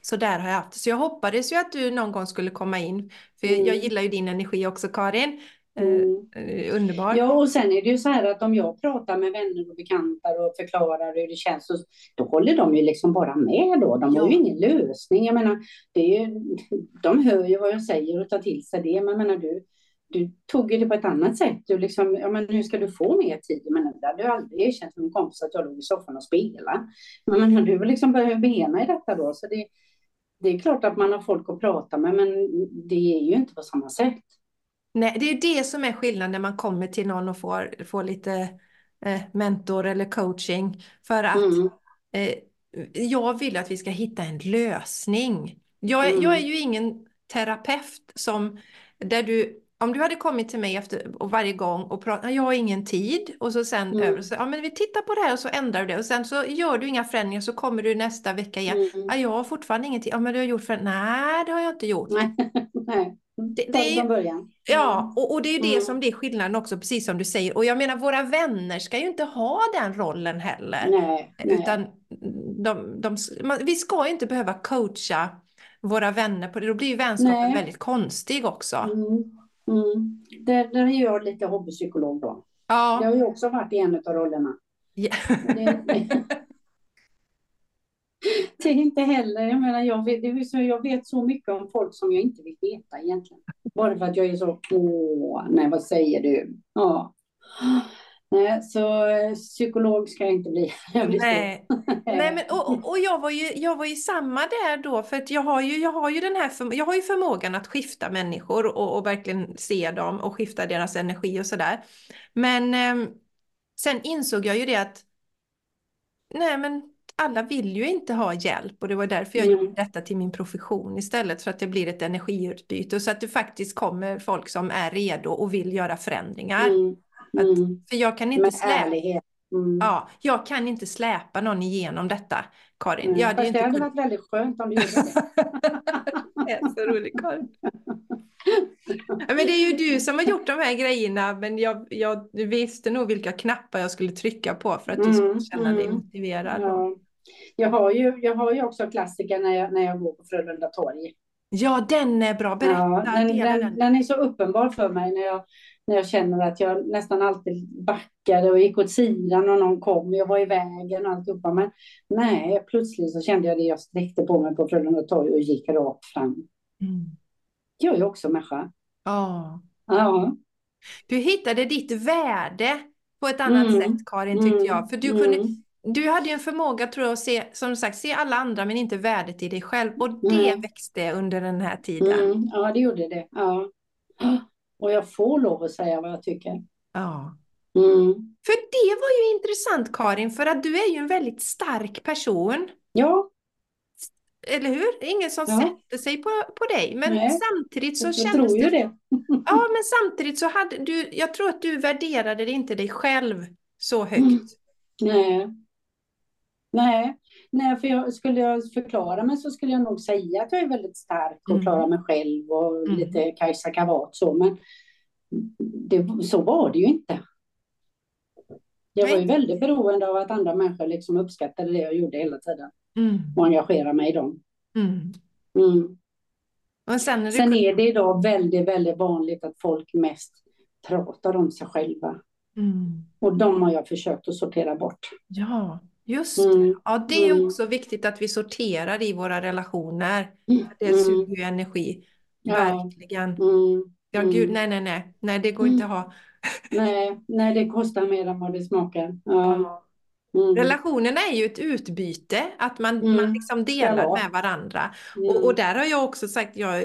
så där har jag haft. Så jag hoppades ju att du någon gång skulle komma in. För jag Mm. gillar ju din energi också Karin. Eh, Mm. eh, underbar. Ja, och sen är det ju så här att om jag pratar med vänner och bekanta och förklarar hur det känns, så, då håller de ju liksom bara med då. De har ju Ja. ingen lösning. Jag menar, det är ju, de hör ju vad jag säger och tar till sig det. Men menar, du, du tog ju det på ett annat sätt. Du liksom, ja, men hur ska du få mer tid? Men det hade ju aldrig erkänt för min kompis att jag låg i soffan och spelade. Men menar, du liksom börja bena i detta då. Så det, det är klart att man har folk att prata med, men det är ju inte på samma sätt. Nej, det är det som är skillnaden när man kommer till någon och får, får lite eh, mentor eller coaching. För att Mm. eh, jag vill att vi ska hitta en lösning. Jag, är- Mm. jag är ju ingen terapeut som, där du, om du hade kommit till mig efter, och varje gång och pratat, jag har ingen tid och så sen Mm. över, så, ja men vi tittar på det här och så ändrar du det och sen så gör du inga förändringar så kommer du nästa vecka igen. Mm. Ja, jag har fortfarande ingen tid. Ja, men du har gjort förändringar. Nej, det har jag inte gjort. Nej, nej. Det- det är- början. Ja, och, och det är ju det Mm. som det är skillnaden också, precis som du säger. Och jag menar, våra vänner ska ju inte ha den rollen heller. Nej, nej. Utan de, de, man, vi ska ju inte behöva coacha våra vänner på det. Då blir ju vänskapen Nej. väldigt konstig också. Mm. Mm. Där, där är jag lite hobbypsykolog då. Jag Ja. har ju också varit i en av rollerna. Ja. Det, det, är inte heller, jag menar, jag vet, jag vet så mycket om folk som jag inte vill veta egentligen. Bara för att jag är så, åh, nej vad säger du? Ja. Nej, så eh, psykolog ska jag inte bli. Jag blir Nej. Nej men, och, och- jag var ju, jag var ju samma där då för att jag har ju, jag har ju den här förm- jag har ju förmågan att skifta människor och, och verkligen se dem och skifta deras energi och sådär. Men ehm, sen insåg jag ju det att nej men alla vill ju inte ha hjälp och det var därför jag Mm. gjorde detta till min profession istället för att det blir ett energiutbyte och så att det faktiskt kommer folk som är redo och vill göra förändringar. Mm. Mm. För jag kan inte ärlighet. Mm. Ja, jag kan inte släpa någon igenom detta, Karin. Mm. Jag hade Fast det inte hade kunnat... varit väldigt skönt om du gjorde det. Det är så roligt, Karin. Men det är ju du som har gjort de här grejerna, men jag, jag visste nog vilka knappar jag skulle trycka på för att du skulle Mm, känna dig mm. motiverad. Ja. Jag, har ju, jag har ju också klassiker när jag, när jag går på Frölunda torg. Ja, den är bra. Berätta, Ja, den, den, den. är så uppenbar för mig när jag, när jag känner att jag nästan alltid backade och gick åt sidan och någon kom. Jag var i vägen och alltihopa. Men nej, plötsligt så kände jag det. Jag sträckte på mig på Frölunda torg och gick rakt fram. Mm. Jag är ju också människa. Ja. Ja. Du hittade ditt värde på ett annat Mm, sätt, Karin, tyckte mm, jag. För du kunde, mm. Du hade en förmåga tror jag att se, som sagt, se alla andra men inte värdet i dig själv. Och det Mm. växte under den här tiden. Mm, ja, det gjorde det. Ja. Och jag får lov att säga vad jag tycker. Ja. Mm. För det var ju intressant Karin, för att du är ju en väldigt stark person. Ja, Eller hur? Det är ingen som Ja. sätter sig på, på dig. Men Nej, samtidigt så jag kändes tror ju det... det. Ja, men samtidigt så hade du... Jag tror att du värderade inte dig själv så högt. Nej. Nej. Nej, för jag, skulle jag förklara mig så skulle jag nog säga att jag är väldigt stark och Mm. klarar mig själv och Mm. lite Kajsa Kavat så, men det, så var det ju inte. Jag var ju väldigt beroende av att andra människor liksom uppskattade det jag gjorde hela tiden Mm. och engagerade mig i dem. Mm. Mm. Och sen när du... Sen är det idag väldigt, väldigt vanligt att folk mest pratar om sig själva. Mm. Och de har jag försökt att sortera bort. Ja, just Mm. det. Ja, det är Mm. också viktigt att vi sorterar i våra relationer. Mm. Det Mm. suger ju energi. Ja. Verkligen. Mm. Ja, Mm. gud, nej, nej, nej, nej, det går inte att ha. Nej, nej, det kostar mer än vad det smakar. Ja. Mm. Relationerna är ju ett utbyte, att man, Mm, man liksom delar med varandra. Mm. Och, och där har jag också sagt, jag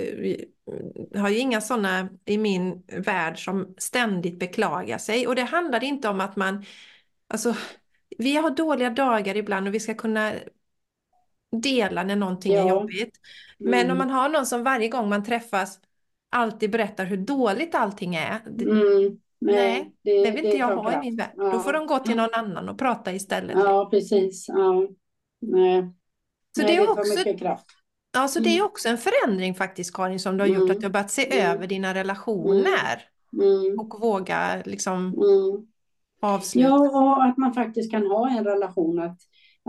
har ju inga sådana i min värld som ständigt beklagar sig. Och det handlar inte om att man, alltså, vi har dåliga dagar ibland och vi ska kunna dela när någonting är Ja. jobbigt. Men Mm. om man har någon som varje gång man träffas alltid berättar hur dåligt allting är, det, Mm. Nej, det vill inte jag ha i min värld. Ja. Då får de gå till någon annan och prata istället. Ja, precis. Ja. Nej. Så Nej, det är tar också mycket kraft. Ja, så det är Mm. också en förändring faktiskt Karin som du har gjort, Mm. att du har börjat se Mm. över dina relationer Mm. och våga liksom Mm. avsluta. Ja, och att man faktiskt kan ha en relation. Att,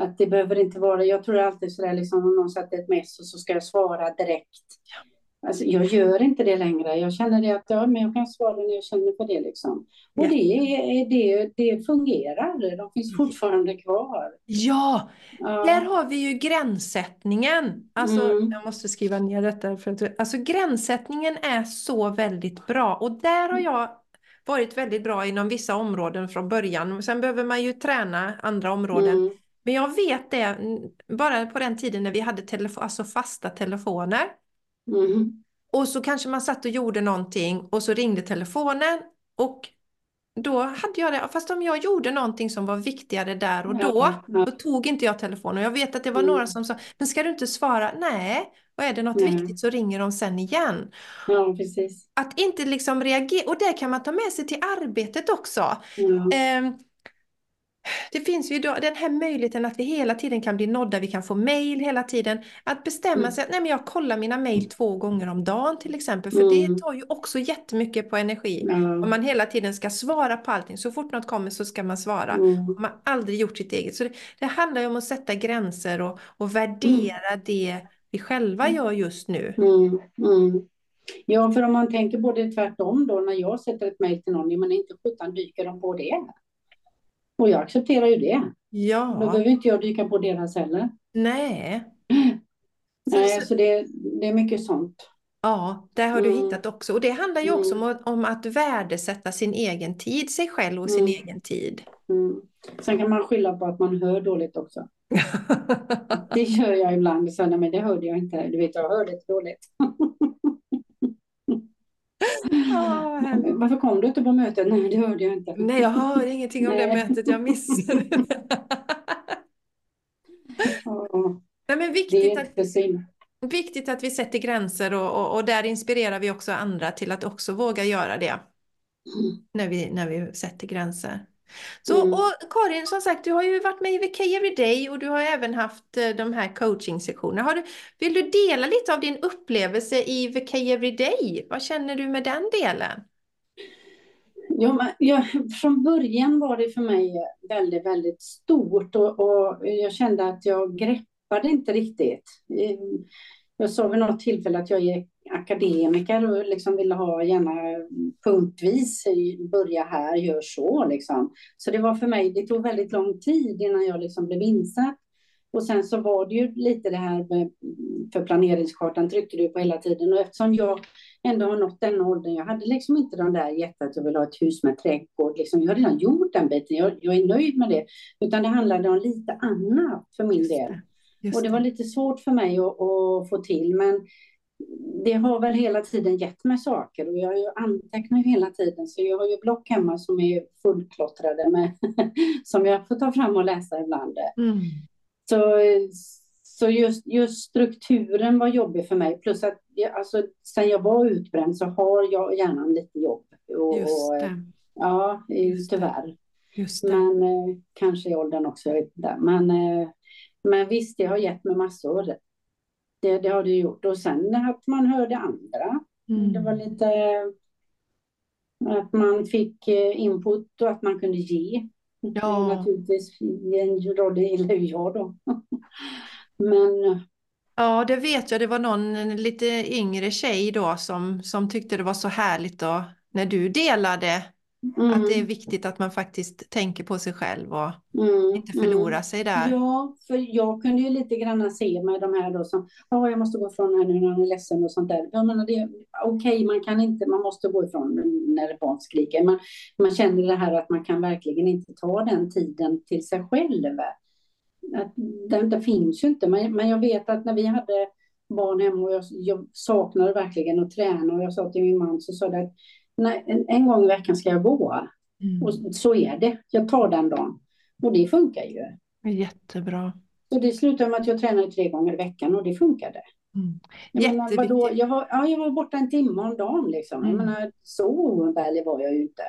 att det behöver inte vara, jag tror alltid sådär liksom om någon sätter ett mess och så ska jag svara direkt. Alltså, jag gör inte det längre. Jag känner det att ja, men jag kan svara när jag känner för det liksom. Och Ja. det, det, det fungerar. De finns fortfarande kvar. Ja, Ja. där har vi ju gränssättningen. Alltså, Mm. jag måste skriva ner detta. För att, alltså gränssättningen är så väldigt bra och där har jag varit väldigt bra inom vissa områden från början. Sen behöver man ju träna andra områden. Mm. Men jag vet det, bara på den tiden när vi hade telefo- alltså fasta telefoner. Mm. Och så kanske man satt och gjorde någonting och så ringde telefonen och då hade jag det, fast om jag gjorde någonting som var viktigare där och då, då tog inte jag telefonen. Jag vet att det var Mm. några som sa, men ska du inte svara? Nej, och är det något Nej. viktigt så ringer de sen igen. ja, precis. Att inte liksom reagera, och det kan man ta med sig till arbetet också. Ja. Ehm, det finns ju då den här möjligheten att vi hela tiden kan bli nådda, vi kan få mejl hela tiden. Att bestämma Mm. sig att nej, men jag kollar mina mejl två gånger om dagen till exempel, för Mm. det tar ju också jättemycket på energi. Ja. Om man hela tiden ska svara på allting, så fort något kommer så ska man svara. Mm. Man aldrig gjort sitt eget. Så det, det handlar ju om att sätta gränser och, och värdera det vi själva gör just nu. Mm, mm. Ja, för om man tänker på det tvärtom då, när jag sätter ett mejl till någon, men inte sjutton dyker de på det. Och jag accepterar ju det. Då Ja, behöver inte jag dyka på deras heller. nej. Nej, så det, det är mycket sånt. Ja, där har du Mm. hittat också. Och det handlar ju också Mm. om, att- värdesätta sin egen tid, sig själv och sin Mm. egen tid. Mm. Sen kan man skylla på att man hör dåligt också. Det gör jag ibland. Så, nej, men det hörde jag inte. Du vet, jag hörde dåligt. Härligt. Varför kom du inte på mötet? Nej, det hörde jag inte. Nej, jag hör ingenting om det Nej. mötet, jag missade det. Ja, Nej, men det viktigt är att, inte synd. viktigt att vi sätter gränser och, och, och där inspirerar vi också andra till att också våga göra det Mm. när vi, när vi sätter gränser. Så, Mm. och Karin, som sagt, du har ju varit med i VK Everyday och du har även haft eh, de här du, vill du dela lite av din upplevelse i VK Everyday? Vad känner du med den delen? Ja, men, ja, från början var det för mig väldigt, väldigt stort och, och jag kände att jag greppade inte riktigt. Eh, Jag sa vid något tillfälle att jag är akademiker och liksom ville ha gärna punktvis, börja här, gör så liksom. Så det var för mig, det tog väldigt lång tid innan jag liksom blev insatt. Och sen så var det ju lite det här med, för planeringskartan tryckte du på hela tiden och eftersom jag ändå har nått den åldern, jag hade liksom inte den där jätte att jag vill ha ett hus med trädgård, liksom, jag har redan gjort den biten, jag, jag är nöjd med det. Utan det handlade om lite annat för min del. Just Och det var lite svårt för mig att, att få till, men det har väl hela tiden gett mig saker och jag antecknar ju hela tiden så jag har ju block hemma som är fullklottrade med som jag får ta fram och läsa ibland. Mm. Så, så just, just strukturen var jobbig för mig plus att jag, alltså, sen jag var utbränd så har jag gärna lite jobb. Och, Just och, det. Ja, Just tyvärr. Just det. Men eh, kanske i åldern också. Men, eh, men visst, det har gett mig massor. Det, det har det gjort. Och sen att man hörde andra. Mm. Det var lite att man fick eh, input och att man kunde ge. Ja. naturligtvis en roll, eller jag då. Men Ja, det vet jag. Det var någon lite yngre tjej då som, som tyckte det var så härligt då när du delade Mm. Att det är viktigt att man faktiskt tänker på sig själv och Mm, inte förlora mm. sig där. Ja, för jag kunde ju lite grann se med de här då som, ja, jag måste gå ifrån här nu när han är ledsen och sånt där. Jag menar, det, okej, man kan inte, man måste gå ifrån när ett barn skriker. Man, man känner det här att man kan verkligen inte ta den tiden till sig själv. Att, det, det finns ju inte, men, men jag vet att när vi hade barn hemma och jag, jag saknade verkligen att träna och jag sa till min man så sa det att nej, en, en gång i veckan ska jag gå. Mm. Och så är det. Jag tar den dagen. Och det funkar ju. Jättebra. Så det slutade med att jag tränade tre gånger i veckan och det funkade. Mm. Jag, menar, vadå? Jag, var, ja, jag var borta en timme om dagen liksom. Jag Mm. menar, så oumbärlig var jag ju inte.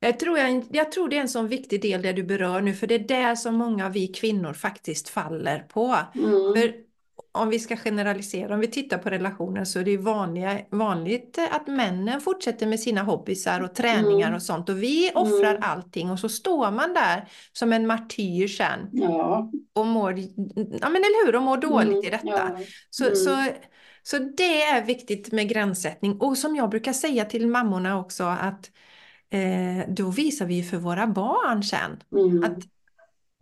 Jag tror, jag, jag tror det är en sån viktig del det du berör nu, för det är där som många av vi kvinnor faktiskt faller på. Mm. För om vi ska generalisera, om vi tittar på relationer så är det vanliga, vanligt att männen fortsätter med sina hobbysar och träningar Mm. och sånt och vi offrar Mm. allting och så står man där som en martyr sen Ja. och mår, ja men eller hur, och mår dåligt i Mm. detta. Ja. Så, Mm. så, så det är viktigt med gränssättning. Och som jag brukar säga till mammorna också att eh, då visar vi för våra barn sen Mm. att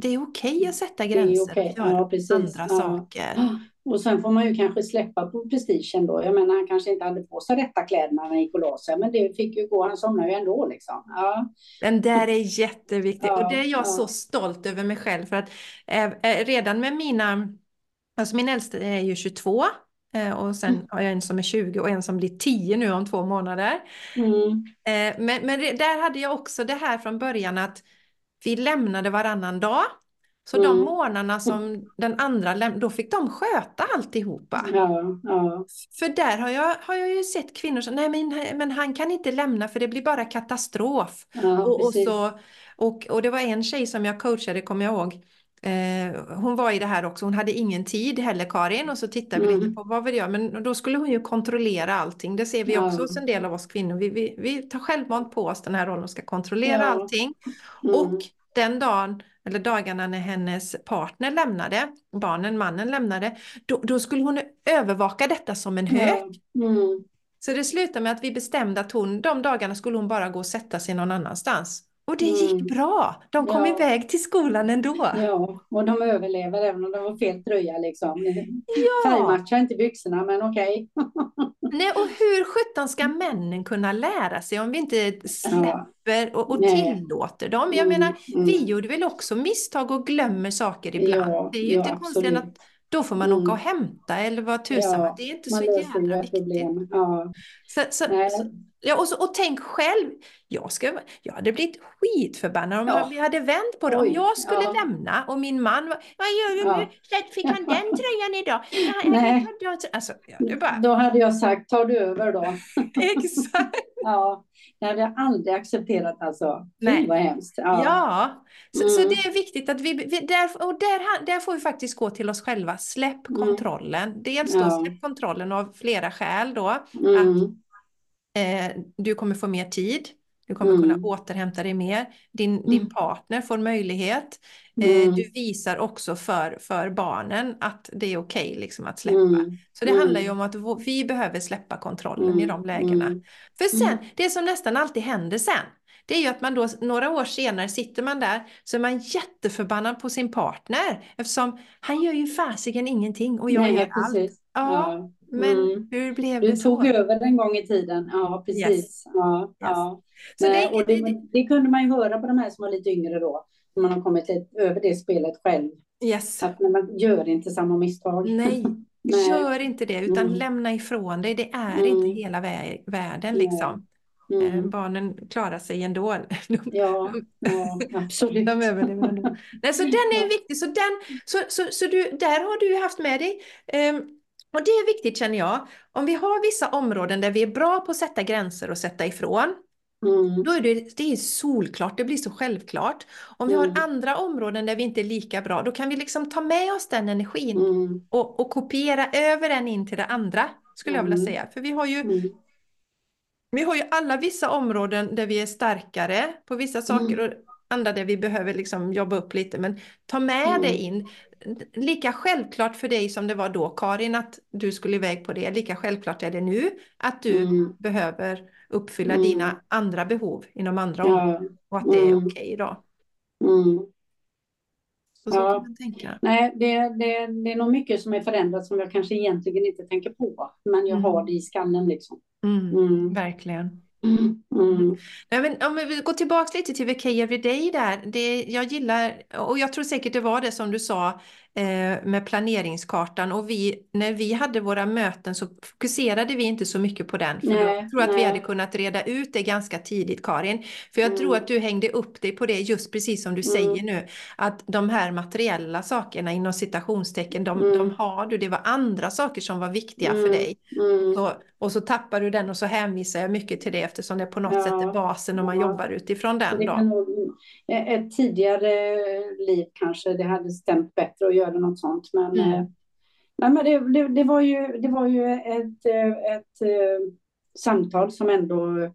det är okej att sätta gränser okej. och göra Ja, andra Ja. saker. Och sen får man ju kanske släppa på prestigen då. Jag menar, han kanske inte hade på sig rätta kläderna när han gick och la sig, men det fick ju gå. Han somnade ju ändå liksom. Ja. Den där är jätteviktig och Ja, det är jag ja. så stolt över mig själv för att eh, eh, redan med mina, alltså min äldste är ju 22 eh, och sen Mm. har jag en som är 20 och en som blir 10 nu om två månader. Mm. Eh, Men, men där hade jag också det här från början att vi lämnade varannan dag. Så de Mm. morgnarna som den andra lämnade, då fick de sköta alltihopa. Ja, ja. För där har jag, har jag ju sett kvinnor som, nej men, men han kan inte lämna för det blir bara katastrof. ja Och, och, så, och, och det var en tjej som jag coachade, kommer jag ihåg. Eh, hon var i det här också, hon hade ingen tid heller Karin och så tittade vi Mm. lite på vad vill jag, men då skulle hon ju kontrollera allting. Det ser vi Ja. också hos en del av oss kvinnor. Vi, vi, vi tar självmant på oss den här rollen och ska kontrollera Ja. allting. Mm. Och den dagen, eller dagarna när hennes partner lämnade, barnen, mannen lämnade, då, då skulle hon övervaka detta som en hök. Ja. Mm. Så det slutade med att vi bestämde att hon, de dagarna skulle hon bara gå och sätta sig någon annanstans. Och det gick Mm. bra. De kom Ja. iväg till skolan ändå. Ja, och de överlever även om det var fel tröja liksom. Ja. Färgmatchar inte byxorna, men okej. Nej, och hur sjutton ska männen kunna lära sig om vi inte släpper och, och tillåter dem? Jag Mm, menar, mm. vi gjorde väl också misstag och glömmer saker ibland. Ja, det är ju ja, inte konstigt att då får man Mm. åka och hämta eller vad tusan. Ja, det är inte så jävla viktigt. problem. Ja. Så, så, ja, och, så, och tänk själv, jag, ska, jag hade blivit skitförbannad om Ja. vi hade vänt på det. Om Oj, jag skulle ja. lämna och min man var, vad gör du Ja. nu? Så Fick han den tröjan idag? Nej. Alltså, ja, bara, Då hade jag sagt, tar du över då? exakt. Ja, det hade jag aldrig accepterat alltså. Nej. Fy vad hemskt. Ja. Ja, så, så Mm. det är viktigt att vi, vi där, och där, där får vi faktiskt gå till oss själva. Släpp Mm. kontrollen. Dels då släpp kontrollen av flera skäl då. Mm. Eh, du kommer få mer tid. Du kommer Mm. kunna återhämta dig mer. Din, din Mm. partner får möjlighet. Eh, Mm. du visar också för, för barnen att det är okej liksom att släppa. Mm. Så det Mm. handlar ju om att vi behöver släppa kontrollen i Mm. de lägena. Mm. För sen, Mm. det som nästan alltid händer sen, det är ju att man då några år senare sitter man där så är man jätteförbannad på sin partner eftersom han gör ju fasiken ingenting och jag Nej, gör allt. Ja, Ja. Men Mm. hur blev Du det så? tog över en gång i tiden. Ja, precis. Yes. Ja, ja. Så det- Nej, och det, det- det kunde man ju höra på de här som var lite yngre då. När man har kommit lite över det spelet själv. Yes. Att man gör inte samma misstag. Nej, Nej. gör inte det utan Mm. lämna ifrån dig. Det är Mm. inte hela vä- världen liksom. Eh, Mm. Barnen klarar sig ändå. De, Ja, ja, absolut. de överlever ändå. Nej, så den är viktig. Så, den, så, så, så du, där har du haft med dig. ehm, och det är viktigt känner jag. Om vi har vissa områden där vi är bra på att sätta gränser och sätta ifrån. Mm. Då är det, det är solklart, det blir så självklart. Om vi Mm. har andra områden där vi inte är lika bra, då kan vi liksom ta med oss den energin Mm. och, och kopiera över den in till det andra, skulle jag vilja Mm. säga. För vi har ju, Mm. vi har ju alla vissa områden där vi är starkare på vissa saker. Och, andra där vi behöver liksom jobba upp lite, men ta med Mm. det in. Lika självklart för dig som det var då Karin att du skulle iväg på det, lika självklart är det nu att du Mm. behöver uppfylla Mm. dina andra behov inom andra områden Ja. och att det är Mm. okej då. Mm. Så, så Ja. Nej, det, det, det är nog mycket som är förändrat som jag kanske egentligen inte tänker på. Men jag Mm. har det i skallen liksom. Verkligen. Mm. Mm. Nej, men om vi går tillbaka lite till VK Everyday där. Det jag gillar, och jag tror säkert det var det som du sa med planeringskartan och vi, när vi hade våra möten så fokuserade vi inte så mycket på den. För Nej, jag tror att vi nej. hade kunnat reda ut det ganska tidigt Karin. För jag tror Mm. att du hängde upp dig på det just precis som du Mm. säger nu. Att de här materiella sakerna inom citationstecken, de, Mm. de har du. Det var andra saker som var viktiga för Mm. dig. Mm. Så, och så tappar du den och så hänvisar jag mycket till det eftersom det på något Ja, sätt är basen och man ja. jobbar utifrån den då. ett tidigare liv kanske det hade stämt bättre att göra något sånt. Men, Mm. eh, nej, men det, det, det, var ju, det var ju ett, eh, ett, eh, samtal som ändå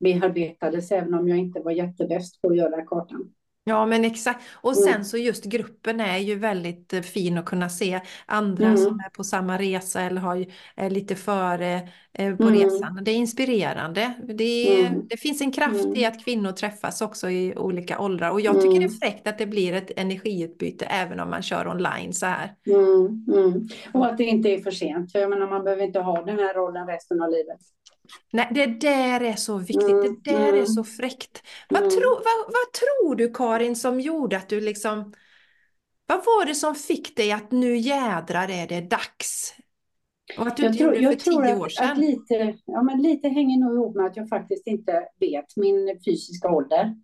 bearbetades även om jag inte var jättebäst på att göra kartan. Ja men exakt. Och Mm. sen så just gruppen är ju väldigt eh, fin att kunna se andra Mm. som är på samma resa eller har, är lite före eh, på Mm. resan. Det är inspirerande. Det, Mm. det finns en kraft i Mm. att kvinnor träffas också i olika åldrar och jag tycker det är fräckt att det blir ett energiutbyte även om man kör online så här. Och att det inte är för sent. För jag menar, man behöver inte ha den här rollen resten av livet. Nej, det där är så viktigt. Mm, Det där är mm. så fräckt. Vad, Mm. tro, vad, vad tror du Karin som gjorde att du liksom... Vad var det som fick dig att nu jädrar är det dags? Och att du Jag tror, jag för tror tio år att, att lite, ja, men lite hänger nog ihop med att jag faktiskt inte vet min fysiska ålder.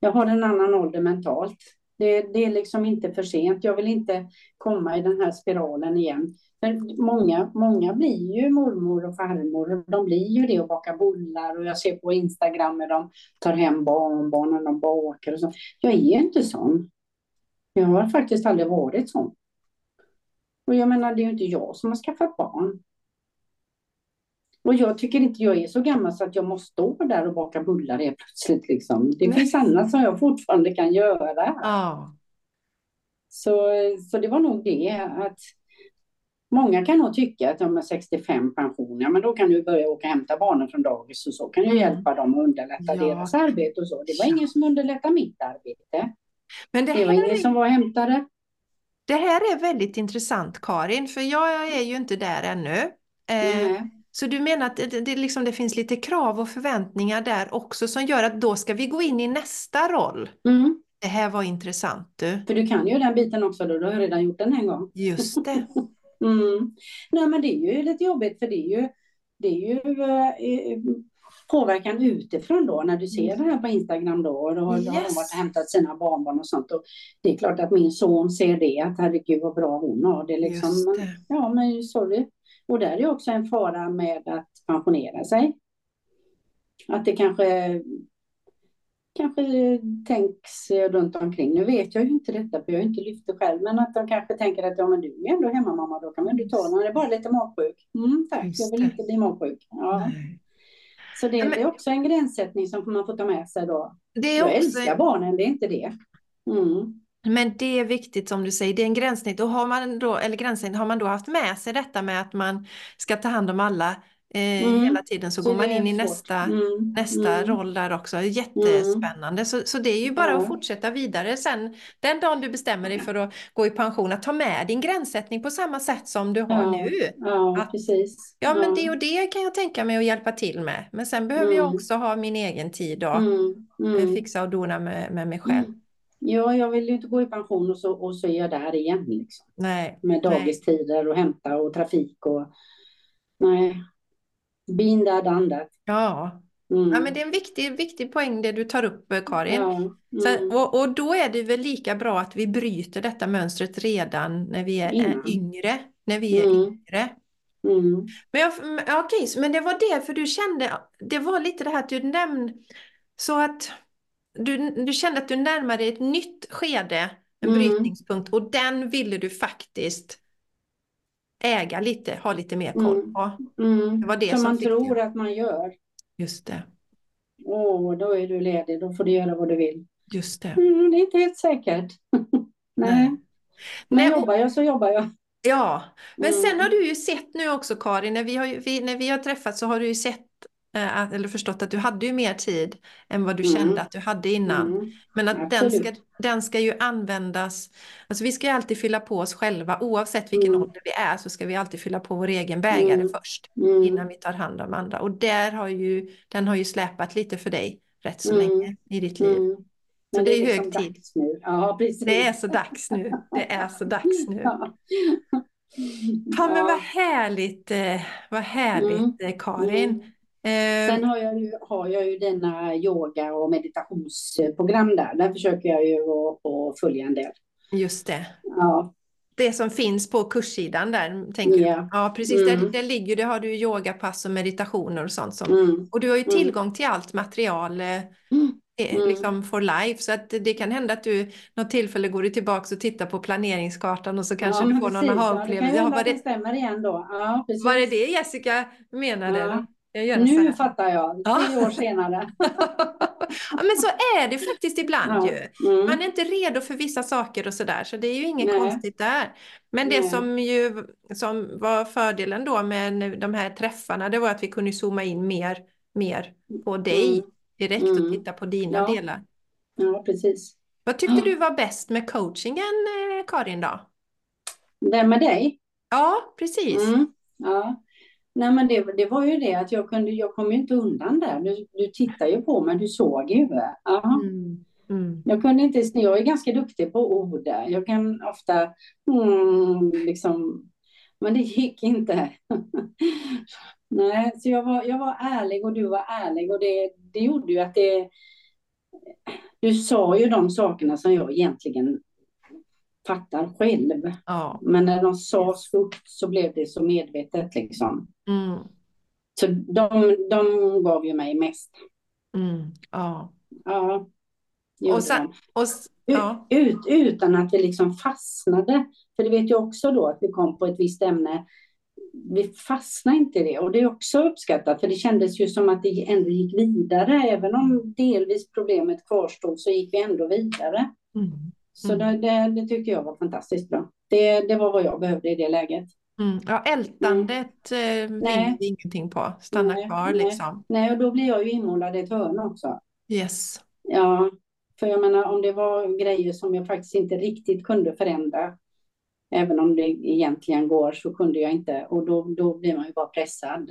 Jag har en annan ålder mentalt. Det, det är liksom inte för sent. Jag vill inte komma i den här spiralen igen. För många, många blir ju mormor och farmor. De blir ju det och bakar bullar. Och jag ser på Instagram när de tar hem barnbarnen och bakar och så. Jag är inte sån. Jag har faktiskt aldrig varit sån. Och jag menar, det är ju inte jag som har skaffat barn. Och jag tycker inte jag är så gammal så att jag måste stå där och baka bullar helt plötsligt. Liksom. Det finns annat som jag fortfarande kan göra. Ja, Så, så det var nog det att många kan nog tycka att de är 65 pension, ja men då kan du börja åka och hämta barnen från dagis och så kan du Mm. hjälpa dem och underlätta Ja. deras arbete och så. Det var Ja. ingen som underlättade mitt arbete. men det Det var ingen är, som var och hämtade. det här är väldigt intressant Karin, för jag är ju inte där ännu. Nej. Så du menar att det, det, liksom, det finns lite krav och förväntningar där också som gör att då ska vi gå in i nästa roll. Mm. Det här var intressant du. För du kan ju den biten också då, du har redan gjort den en gång. Just det. Mm. Nej, men det är ju lite jobbigt för det är ju, det är ju eh, påverkan utifrån då när du ser det här på Instagram då och då, då har de Yes. varit och hämtat sina barnbarn och sånt och det är klart att min son ser det att herregud vad bra hon har det liksom. Just Men, det. ja, men sorry. Och där är också en fara med att pensionera sig. Att det kanske kanske tänks runt omkring. Nu vet jag ju inte detta, för jag har inte lyft det själv, men att de kanske tänker att ja, men du är ändå hemmamamma, då kan du ta den. Han är bara lite magsjuk. Mm, tack, jag vill det. inte bli magsjuk. Ja. Nej. Så det, det är också en gränssättning som man får ta med sig då. Det är Jag också, älskar barnen, det är inte det. Mm. Men det är viktigt som du säger, det är en gränssnitt. Och har man då, eller gränssnitt, har man då haft med sig detta med att man ska ta hand om alla eh, Mm. hela tiden så, Så går man in i svårt. nästa, Mm, nästa mm. roll där också. Jättespännande. Så, så det är ju bara Ja. att fortsätta vidare sen. Den dagen du bestämmer dig för att gå i pension, att ta med din gränssättning på samma sätt som du har Ja. nu. Ja, Att- precis. Ja, men det och det kan jag tänka mig att hjälpa till med. Men sen behöver jag Mm. också ha min egen tid och Mm, mm. fixa och dona med, med mig själv. Mm. Ja, jag vill ju inte gå i pension och så, och så är jag där igen. Liksom. Nej, Med dagistider och hämta och trafik och... Nej. Been there, done that. Ja. Mm. ja, men det är en viktig, viktig poäng det du tar upp, eh, Karin. Ja, Så, mm. och, och då är det väl lika bra att vi bryter detta mönstret redan när vi är, Innan. yngre. När vi är Mm. yngre. Mm. Men, jag, okej, så- men det var det, för du kände, det var lite det här att du nämnde, så att du, du kände att du närmade dig ett nytt skede, en Mm. brytningspunkt, och den ville du faktiskt äga lite, ha lite mer koll Mm. på. Mm. Det var det Som som man tror dig- att man gör. Just det. Åh, då är du ledig, då får du göra vad du vill. Just det. Mm, det är inte helt säkert. Nej. Men Nej, och- jobbar jag så jobbar jag. Ja, men sen Mm. har du ju sett nu också Karin, när vi har, vi, när vi har träffats så har du ju sett att- eller förstått att du hade ju mer tid än vad du Mm. kände att du hade innan. Mm. Men att den ska, den ska ju användas, alltså vi ska ju alltid fylla på oss själva, oavsett vilken Mm. ålder vi är så ska vi alltid fylla på vår egen bägare Mm. först Mm. innan vi tar hand om andra. Och där har ju, den har ju släpat lite för dig rätt så Mm. länge i ditt liv. Så Men det är liksom hög tid. nu. Ja, precis. Det är så dags nu. Det är så dags nu. Ja. Ja, men vad härligt, eh, vad härligt eh, Karin. Eh, Sen har jag ju, har jag ju denna yoga och meditationsprogram där. Där försöker jag ju att, följa en del. just det. Ja, Det som finns på kurssidan där, tänker du? Ja, precis. Där, Mm. där ligger det, har du yogapass och meditationer och sånt. Som, mm. och du har ju Mm. tillgång till allt material eh, Mm. eh, Mm. liksom for life. Så att det kan hända att du något tillfälle går du tillbaka och tittar på planeringskartan och så kanske ja, du får någon precis. Ja, det kan aha-upplevelse. Ja, var, det det, stämmer igen då. Ja, precis. var det det Jessica menade? Ja. Nu fattar jag, Ja. år senare. ja, men så är det faktiskt ibland Ja. ju. Mm. Man är inte redo för vissa saker och sådär, så det är ju inget Nej. konstigt där. Men det Nej. som ju som var fördelen då med de här träffarna, det var att vi kunde zooma in mer, mer på dig Mm. direkt och Mm. titta på dina Ja. delar. Ja, precis. Vad tyckte du var bäst med coachingen, eh, Karin då? Det med dig? Ja, precis. Mm. Ja. Nej, men det, det var ju det att jag kunde, jag kom ju inte undan där. Du, du tittade ju på mig, du såg ju. Mm. Mm. Jag kunde inte, jag är ganska duktig på ord. Jag kan ofta, mm, liksom, men det gick inte. Nej, så jag var, jag var ärlig och du var ärlig och det, det gjorde ju att det, du sa ju de sakerna som jag egentligen fattar själv. Ja. Men när de sades upp så blev det så medvetet liksom. Mm. Så de, de gav ju mig mest. Mm. Ja. Ja, Och sen-. Och, Ut, ja. ut, utan att vi liksom fastnade. För det vet jag också då att vi kom på ett visst ämne. Vi fastnade inte i det och det är också uppskattat för det kändes ju som att det ändå gick vidare. Även om delvis problemet kvarstod så gick vi ändå vidare. Mm. Så Mm. det, det, det tycker jag var fantastiskt bra. Det, det var vad jag behövde i det läget. Mm. Ja, ältandet eh, vinner Nej. vi ingenting på. Stanna Nej, kvar nej. liksom. Nej, och då blir jag ju inmålad i ett hörn också. Yes. Ja, för jag menar om det var grejer som jag faktiskt inte riktigt kunde förändra, även om det egentligen går, så kunde jag inte. Och då, då blir man ju bara pressad.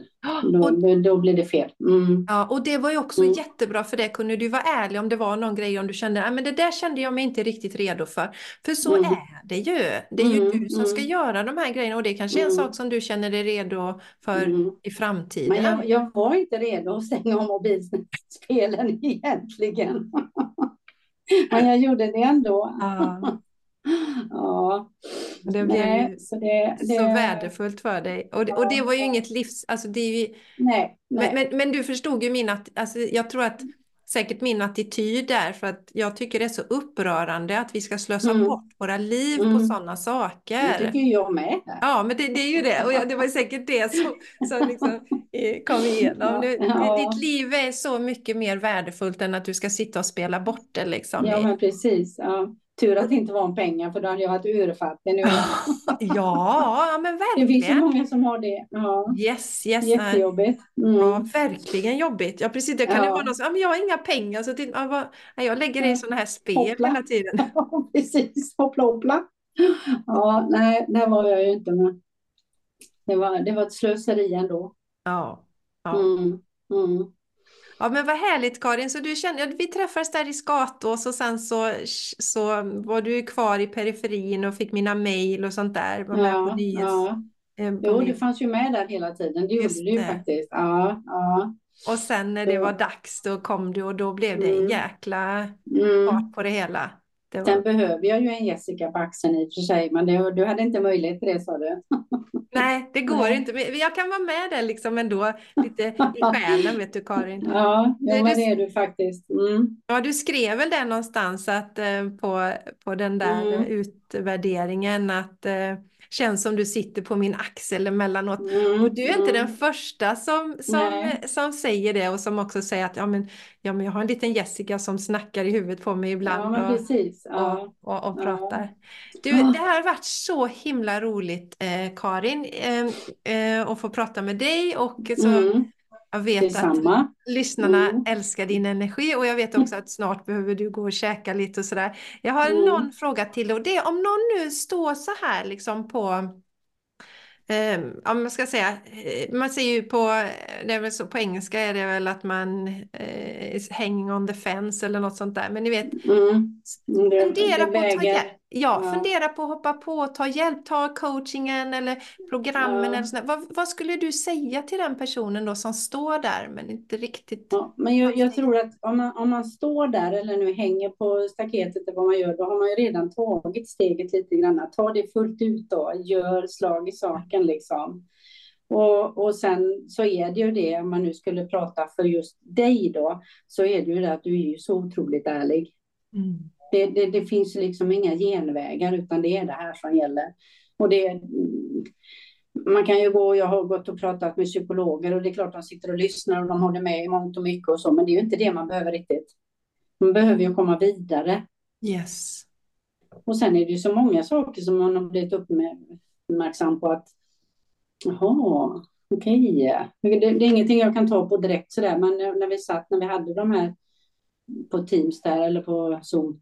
Då, Och, då, då blir det fel. Mm. ja, och det var ju också Mm. jättebra för det kunde du vara ärlig om det var någon grej om du kände att men det där kände jag mig inte riktigt redo för. För så Mm. är det ju. Det är ju Mm, du som ska mm. göra de här grejerna och det kanske är en Mm. sak som du känner dig redo för i framtiden. Men jag, jag var inte redo att stänga av mobilspelen egentligen. Men jag gjorde det ändå. Ja, det blev nej, ju så det, det så värdefullt för dig. Och det, och det var ju inget livs... Alltså det är ju, Nej, nej. Men, men, men du förstod ju min att, alltså jag tror att säkert min attityd där för att jag tycker det är så upprörande att vi ska slösa Mm. bort våra liv på Mm. sådana det saker. tycker jag med. Ja, men det, det är ju det. Och jag, det var säkert det som, som liksom, eh, kom igenom. Du, Ja. Ditt liv är så mycket mer värdefullt än att du ska sitta och spela bort det liksom. Ja, men precis. Ja. Tur att det inte var om pengar, för då hade jag varit urfattig nu. Ja, ja, men Det finns ju verkligen. många som har det. Ja, Yes, yes. jättejobbigt. Ja, Mm. verkligen jobbigt. Ja, precis. Det kan ju Ja. vara någon som, ja, men jag har inga pengar. Så till, ja, vad, jag lägger i Ja. sådana här spel Hoppla. hela tiden. Ja, precis. Hoppla, hoppla. Ja, nej, där var jag ju inte med. Det var, det var ett slöseri ändå. Ja. Ja. Mm. Mm. Ja, men vad härligt Karin. Så du kände, ja, vi träffades där i Skatås och sen så, så var du kvar i periferin och fick mina mejl och sånt där. Var med på nyhets, ja. eh, på Jo, du fanns ju med där hela tiden. Det gjorde du ju det. faktiskt. Ja, ja. Och sen när det var dags då kom du och då blev det en Mm. jäkla Mm. fart på det hela. Det Sen var, behöver jag ju en Jessica på axeln i och för sig, men det, du hade inte möjlighet till det sa du. nej, det går Nej. inte. Men jag kan vara med där liksom ändå lite i själen vet du Karin. Ja, ja men det- det är du faktiskt. Mm. Ja, du skrev väl det någonstans att, eh, på, på den där Mm. utvärderingen att, eh, känns som du sitter på min axel emellanåt. Mm, Och du är inte mm. den första som, som, Nej. som säger det och som också säger att ja men, ja, men jag har en liten Jessica som snackar i huvudet på mig ibland. Ja, och, precis. Ja. och, och, och pratar. Du, det har varit så himla roligt eh, Karin eh, eh, att få prata med dig och så Mm, jag vet att detsamma. lyssnarna Mm. älskar din energi och jag vet också att snart behöver du gå och käka lite och sådär. Jag har Mm. någon fråga till och det är om någon nu står så här liksom på Eh, om man ska säga, eh, man säger ju på, det är väl så, på engelska är det väl att man eh, hanging on the fence eller något sånt där. Men ni vet, Mm. Det, fundera på att ta hjälp. Ja, Ja. fundera på att hoppa på, ta hjälp, ta coachingen eller programmen Ja. eller sånt där. Vad, vad skulle du säga till den personen då som står där men inte riktigt... Ja, men jag, jag tror att om man, om man står där eller nu hänger på staketet eller vad man gör, då har man ju redan tagit steget lite grann. Ta det fullt ut då, gör slag i saken liksom. Och, och sen så är det ju det, om man nu skulle prata för just dig då, så är det ju det att du är ju så otroligt ärlig. Mm. Det, det, det finns liksom inga genvägar, utan det är det här som gäller. Och det, man kan ju gå, jag har gått och pratat med psykologer och det är klart de sitter och lyssnar och de håller med i mångt och mycket och så, men det är ju inte det man behöver riktigt. Man behöver ju komma vidare. Yes. Och sen är det ju så många saker som man har blivit uppmärksam på att jaha, okej. Det, det är ingenting jag kan ta på direkt sådär, men när vi satt, när vi hade de här på Teams där eller på Zoom.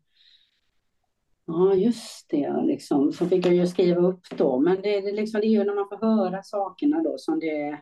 Ja, just det, liksom. Så fick jag ju skriva upp då. Men det, det, liksom, det är ju när man får höra sakerna då som det är.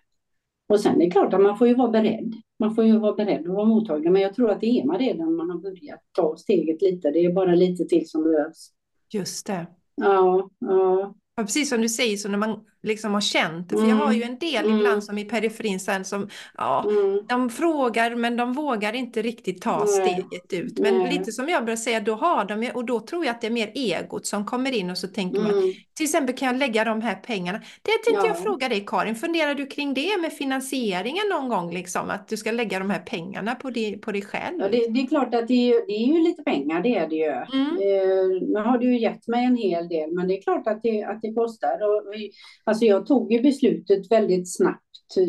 Och sen är det klart att man får ju vara beredd. Man får ju vara beredd och vara mottaglig. Men jag tror att det är man redan när man har börjat ta steget lite. Det är bara lite till som behövs. Just det. Ja, ja. Ja, precis som du säger, så när man liksom har känt det. För jag har ju en del Mm. ibland som i periferin sen som, ja, Mm, de frågar men de vågar inte riktigt ta steget ut. Men Nej. lite som jag börjar säga, då har de och då tror jag att det är mer egot som kommer in och så tänker man, mm. till exempel kan jag lägga de här pengarna? Det tänkte jag Ja. fråga dig Karin, funderar du kring det med finansieringen någon gång liksom? Att du ska lägga de här pengarna på, dig, på dig själv? Ja, det, det är klart att det det är ju lite pengar, det är det ju. Mm. Eh, nu har du ju gett mig en hel del, men det är klart att det, att det kostar. Och vi, alltså jag tog ju beslutet väldigt snabbt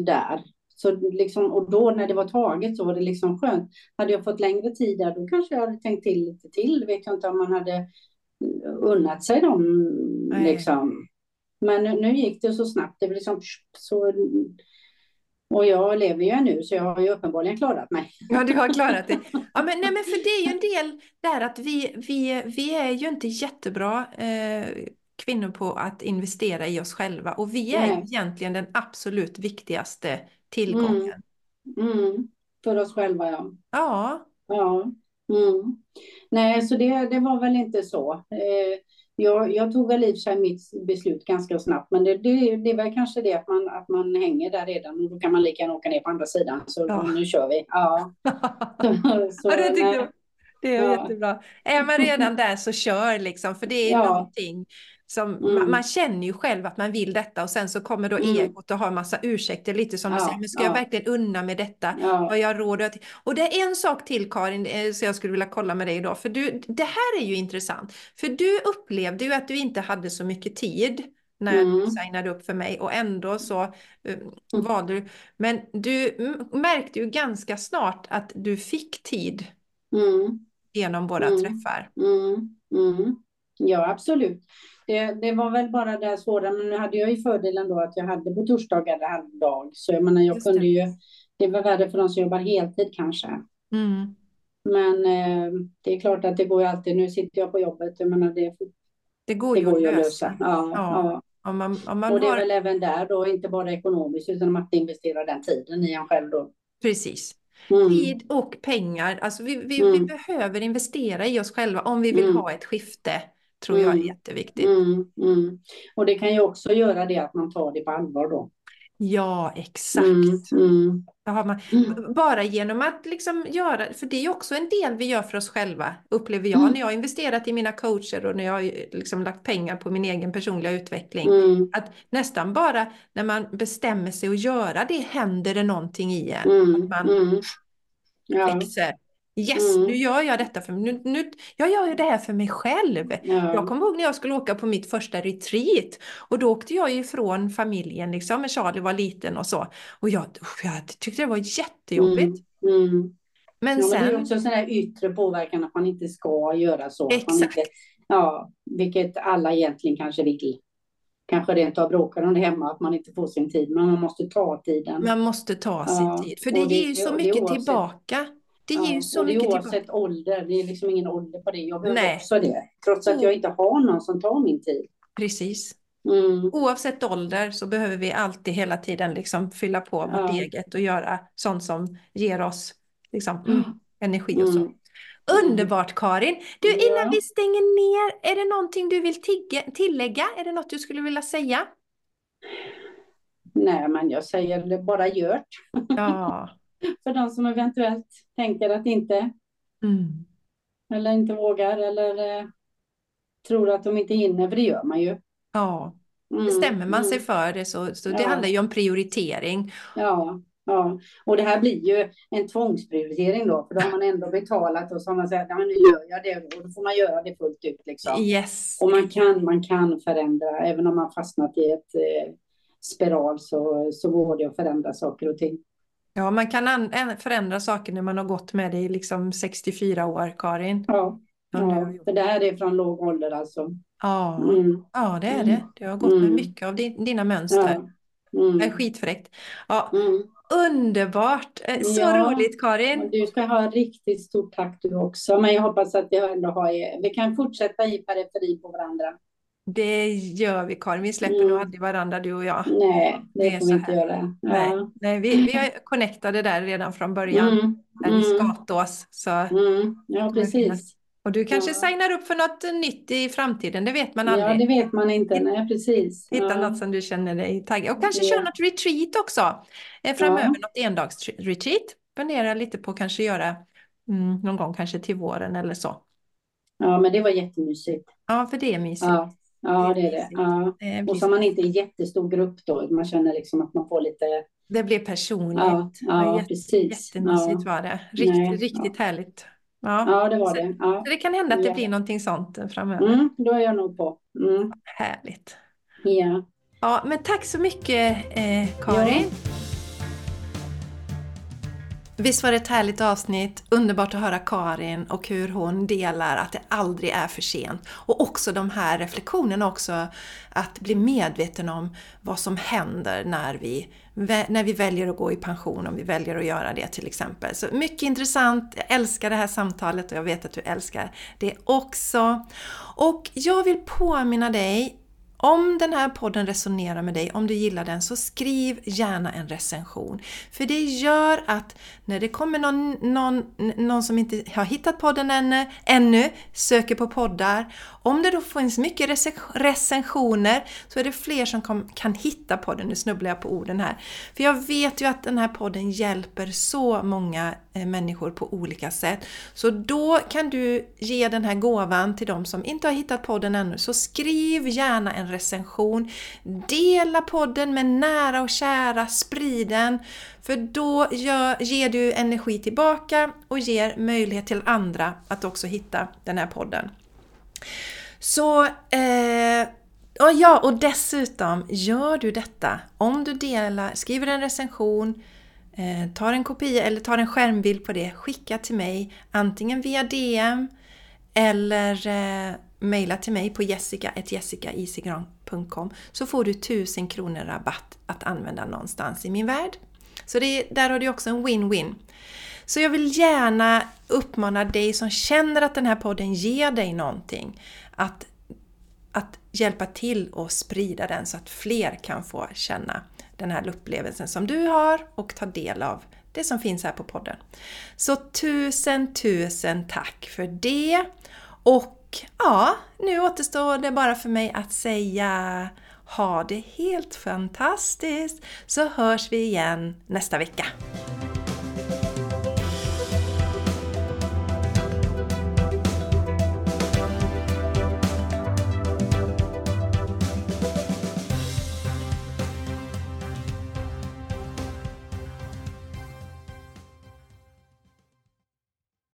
där. Så liksom, och då när det var taget så var det liksom skönt. Hade jag fått längre tid där, då kanske jag hade tänkt till lite till. Vet jag inte om man hade unnat sig dem. Nej. Liksom. Men nu, nu gick det så snabbt. Det var liksom så... Och jag lever ju nu, så jag har ju uppenbarligen klarat mig. Ja, du har klarat det. Ja, men, nej, men för det är ju en del där att vi, vi, vi är ju inte jättebra eh, kvinnor på att investera i oss själva och vi är Nej. egentligen den absolut viktigaste tillgången. Mm. För oss själva, ja. Ja, Ja. Mm. Nej, så det, det var väl inte så. Eh, jag, jag tog väl i och för sig mitt beslut ganska snabbt, men det, det, det är väl kanske det att man, att man hänger där redan och då kan man lika gärna åka ner på andra sidan. Så Ja. nu kör vi. Ja. Så, ja det tyckte jag. Det är Ja. jättebra. Är man redan där så kör liksom, för det är Ja. någonting som Mm. man, man känner ju själv att man vill detta och sen så kommer då Mm. egot och har en massa ursäkter, lite som du Ja, säger, men ska jag ja. verkligen unna med detta? Ja. Har jag råd. Och det är en sak till Karin, eh, så jag skulle vilja kolla med dig idag, för du, det här är ju intressant, för du upplevde ju att du inte hade så mycket tid när Mm. du signade upp för mig och ändå så eh, valde du, men du märkte ju ganska snart att du fick tid Mm. genom våra Mm. träffar. Mm. Ja, absolut. Det, det var väl bara det svåra, men nu hade jag ju fördelen då att jag hade på torsdagar halvdag, så jag menar, jag Just det. kunde ju, det var värre för de som jobbar heltid kanske. Mm. Men eh, det är klart att det går ju alltid, nu sitter jag på jobbet, jag menar det, Det går det ju går ju att lösa. lösa. Ja, Ja. ja. Om man, om man Och det är har... väl även där då, inte bara ekonomiskt, utan att investera den tiden i en själv då. Precis. Mm. Tid och pengar. Alltså vi, vi, vi Mm. behöver investera i oss själva om vi vill Mm. ha ett skifte. Tror jag är Mm. jätteviktigt. Mm, mm. Och det kan ju också göra det att man tar det på allvar då. Ja, exakt. Mm, mm, man, mm. bara genom att liksom göra, för det är ju också en del vi gör för oss själva, upplever jag, när jag har investerat i mina coacher och när jag har liksom lagt pengar på min egen personliga utveckling. Att nästan bara när man bestämmer sig att göra det händer det någonting i en. Att man mm. Ja. Yes, Mm. nu gör jag detta för nu, nu, jag gör det här för mig själv. Jag Ja. kommer ihåg när jag skulle åka på mitt första retreat och då åkte jag ifrån familjen liksom, när Charlie var liten och så. Och jag, jag tyckte det var jättejobbigt. Mm. Mm. Men Ja, men det är sen, också sån här yttre påverkan att man inte ska göra så. Exakt. inte, ja, vilket alla egentligen kanske vill. Kanske rent av bråkar om det hemma, att man inte får sin tid, men man måste ta tiden. man måste ta Ja, sin tid. För det det- ger ju så mycket oavsett- tillbaka. Det ger Ja, ju så mycket oavsett tillbaka. ålder, det är liksom ingen ålder på det. Jag behöver Nej. också det, trots att jag inte har någon som tar min tid. Precis. Mm. Oavsett ålder så behöver vi alltid hela tiden liksom fylla på vårt Ja. eget och göra sånt som ger oss liksom, Mm. energi och så. Mm. Underbart Karin! Du, Ja. innan vi stänger ner, är det någonting du vill tillägga? Är det något du skulle vilja säga? Nej, men jag säger bara gjort. Ja. För de som eventuellt tänker att inte, Mm. eller inte vågar, eller eh, tror att de inte hinner, för det gör man ju. Ja. Mm, Bestämmer man mm. sig för det så, så det Ja. handlar ju om prioritering. Ja, ja. Och det här blir ju en tvångsprioritering då, för då har man ändå betalat och så har man sagt, ja men nu gör jag det och då får man göra det fullt ut liksom. Yes. Och man kan, man kan förändra, även om man fastnat i ett eh, spiral så, så går det att förändra saker och ting. Ja, man kan an- än- förändra saker när man har gått med det i liksom 64 år, Karin. Ja, ja. för det här är från låg ålder alltså. Ja. Mm, ja, det är det. Du har gått med Mm. mycket av din, dina mönster. ja. Mm, Det är skitfräckt. Ja, mm. underbart! Eh, Så Ja. roligt Karin! Du ska ha riktigt stort tack du också, men jag hoppas att jag ändå har, vi kan fortsätta i periferi på varandra. Det gör vi Karin. Vi släpper Mm. nog aldrig varandra du och jag. Nej, det, Det så vi inte här. göra. Nej, Ja. nej vi, vi är connectade där redan från början. Mm, Där i mm, Skatås. Så, mm. Ja, precis. och du kanske Ja. signar upp för något nytt i framtiden. Det vet man aldrig. Ja, det vet man inte. Nej, precis. Hitta Ja. något som du känner dig taggad. Och kanske Ja. köra något retreat också. Eh, Framöver Ja. något endagsretreat. Fundera lite på kanske göra mm, någon gång kanske till våren eller så. Ja, men det var jättemysigt. Ja, för det är mysigt. Ja, ja det är det. Ja. Det, Och så man inte är i jättestor grupp då. Man känner liksom att man får lite... det blir personligt. Ja, ja jätte- precis. Jättemysigt Ja. var det. Riktigt, Nej, riktigt härligt. Ja. ja, det var Så- det. Ja. Så det kan hända att det Ja. blir någonting sånt framöver. Mm, då är jag nog på. Mm. Härligt. Ja. Ja, men tack så mycket eh, Karin. Visst var det ett härligt avsnitt? Underbart att höra Karin och hur hon delar att det aldrig är för sent. Och också de här reflektionerna också, att bli medveten om vad som händer när vi, när vi väljer att gå i pension, om vi väljer att göra det till exempel. Så mycket intressant, jag älskar det här samtalet och jag vet att du älskar det också. Och jag vill påminna dig om den här podden resonerar med dig, om du gillar den, så skriv gärna en recension. För det gör att när det kommer någon, någon, någon som inte har hittat podden ännu, ännu, söker på poddar, om det då finns mycket recensioner så är det fler som kom, kan hitta podden. Nu snubblar jag på orden här. För jag vet ju att den här podden hjälper så många eh, människor på olika sätt. Så då kan du ge den här gåvan till de som inte har hittat podden ännu. Så skriv gärna en recension. Dela podden med nära och kära, sprid den. För då gör, ger du energi tillbaka och ger möjlighet till andra att också hitta den här podden. Så, eh, och ja, och dessutom gör du detta, om du delar, skriver en recension, eh, tar en kopia eller tar en skärmbild på det, skicka till mig antingen via DM eller eh, mejla till mig på jessica.jessicaisigran.com så får du 1000 kronor rabatt att använda någonstans i min värld. Så det, där har du också en win-win. Så jag vill gärna uppmana dig som känner att den här podden ger dig någonting att, att hjälpa till och sprida den så att fler kan få känna den här upplevelsen som du har och ta del av det som finns här på podden. Så tusen, tusen tack för det! Och ja, nu återstår det bara för mig att säga ha det helt fantastiskt så hörs vi igen nästa vecka.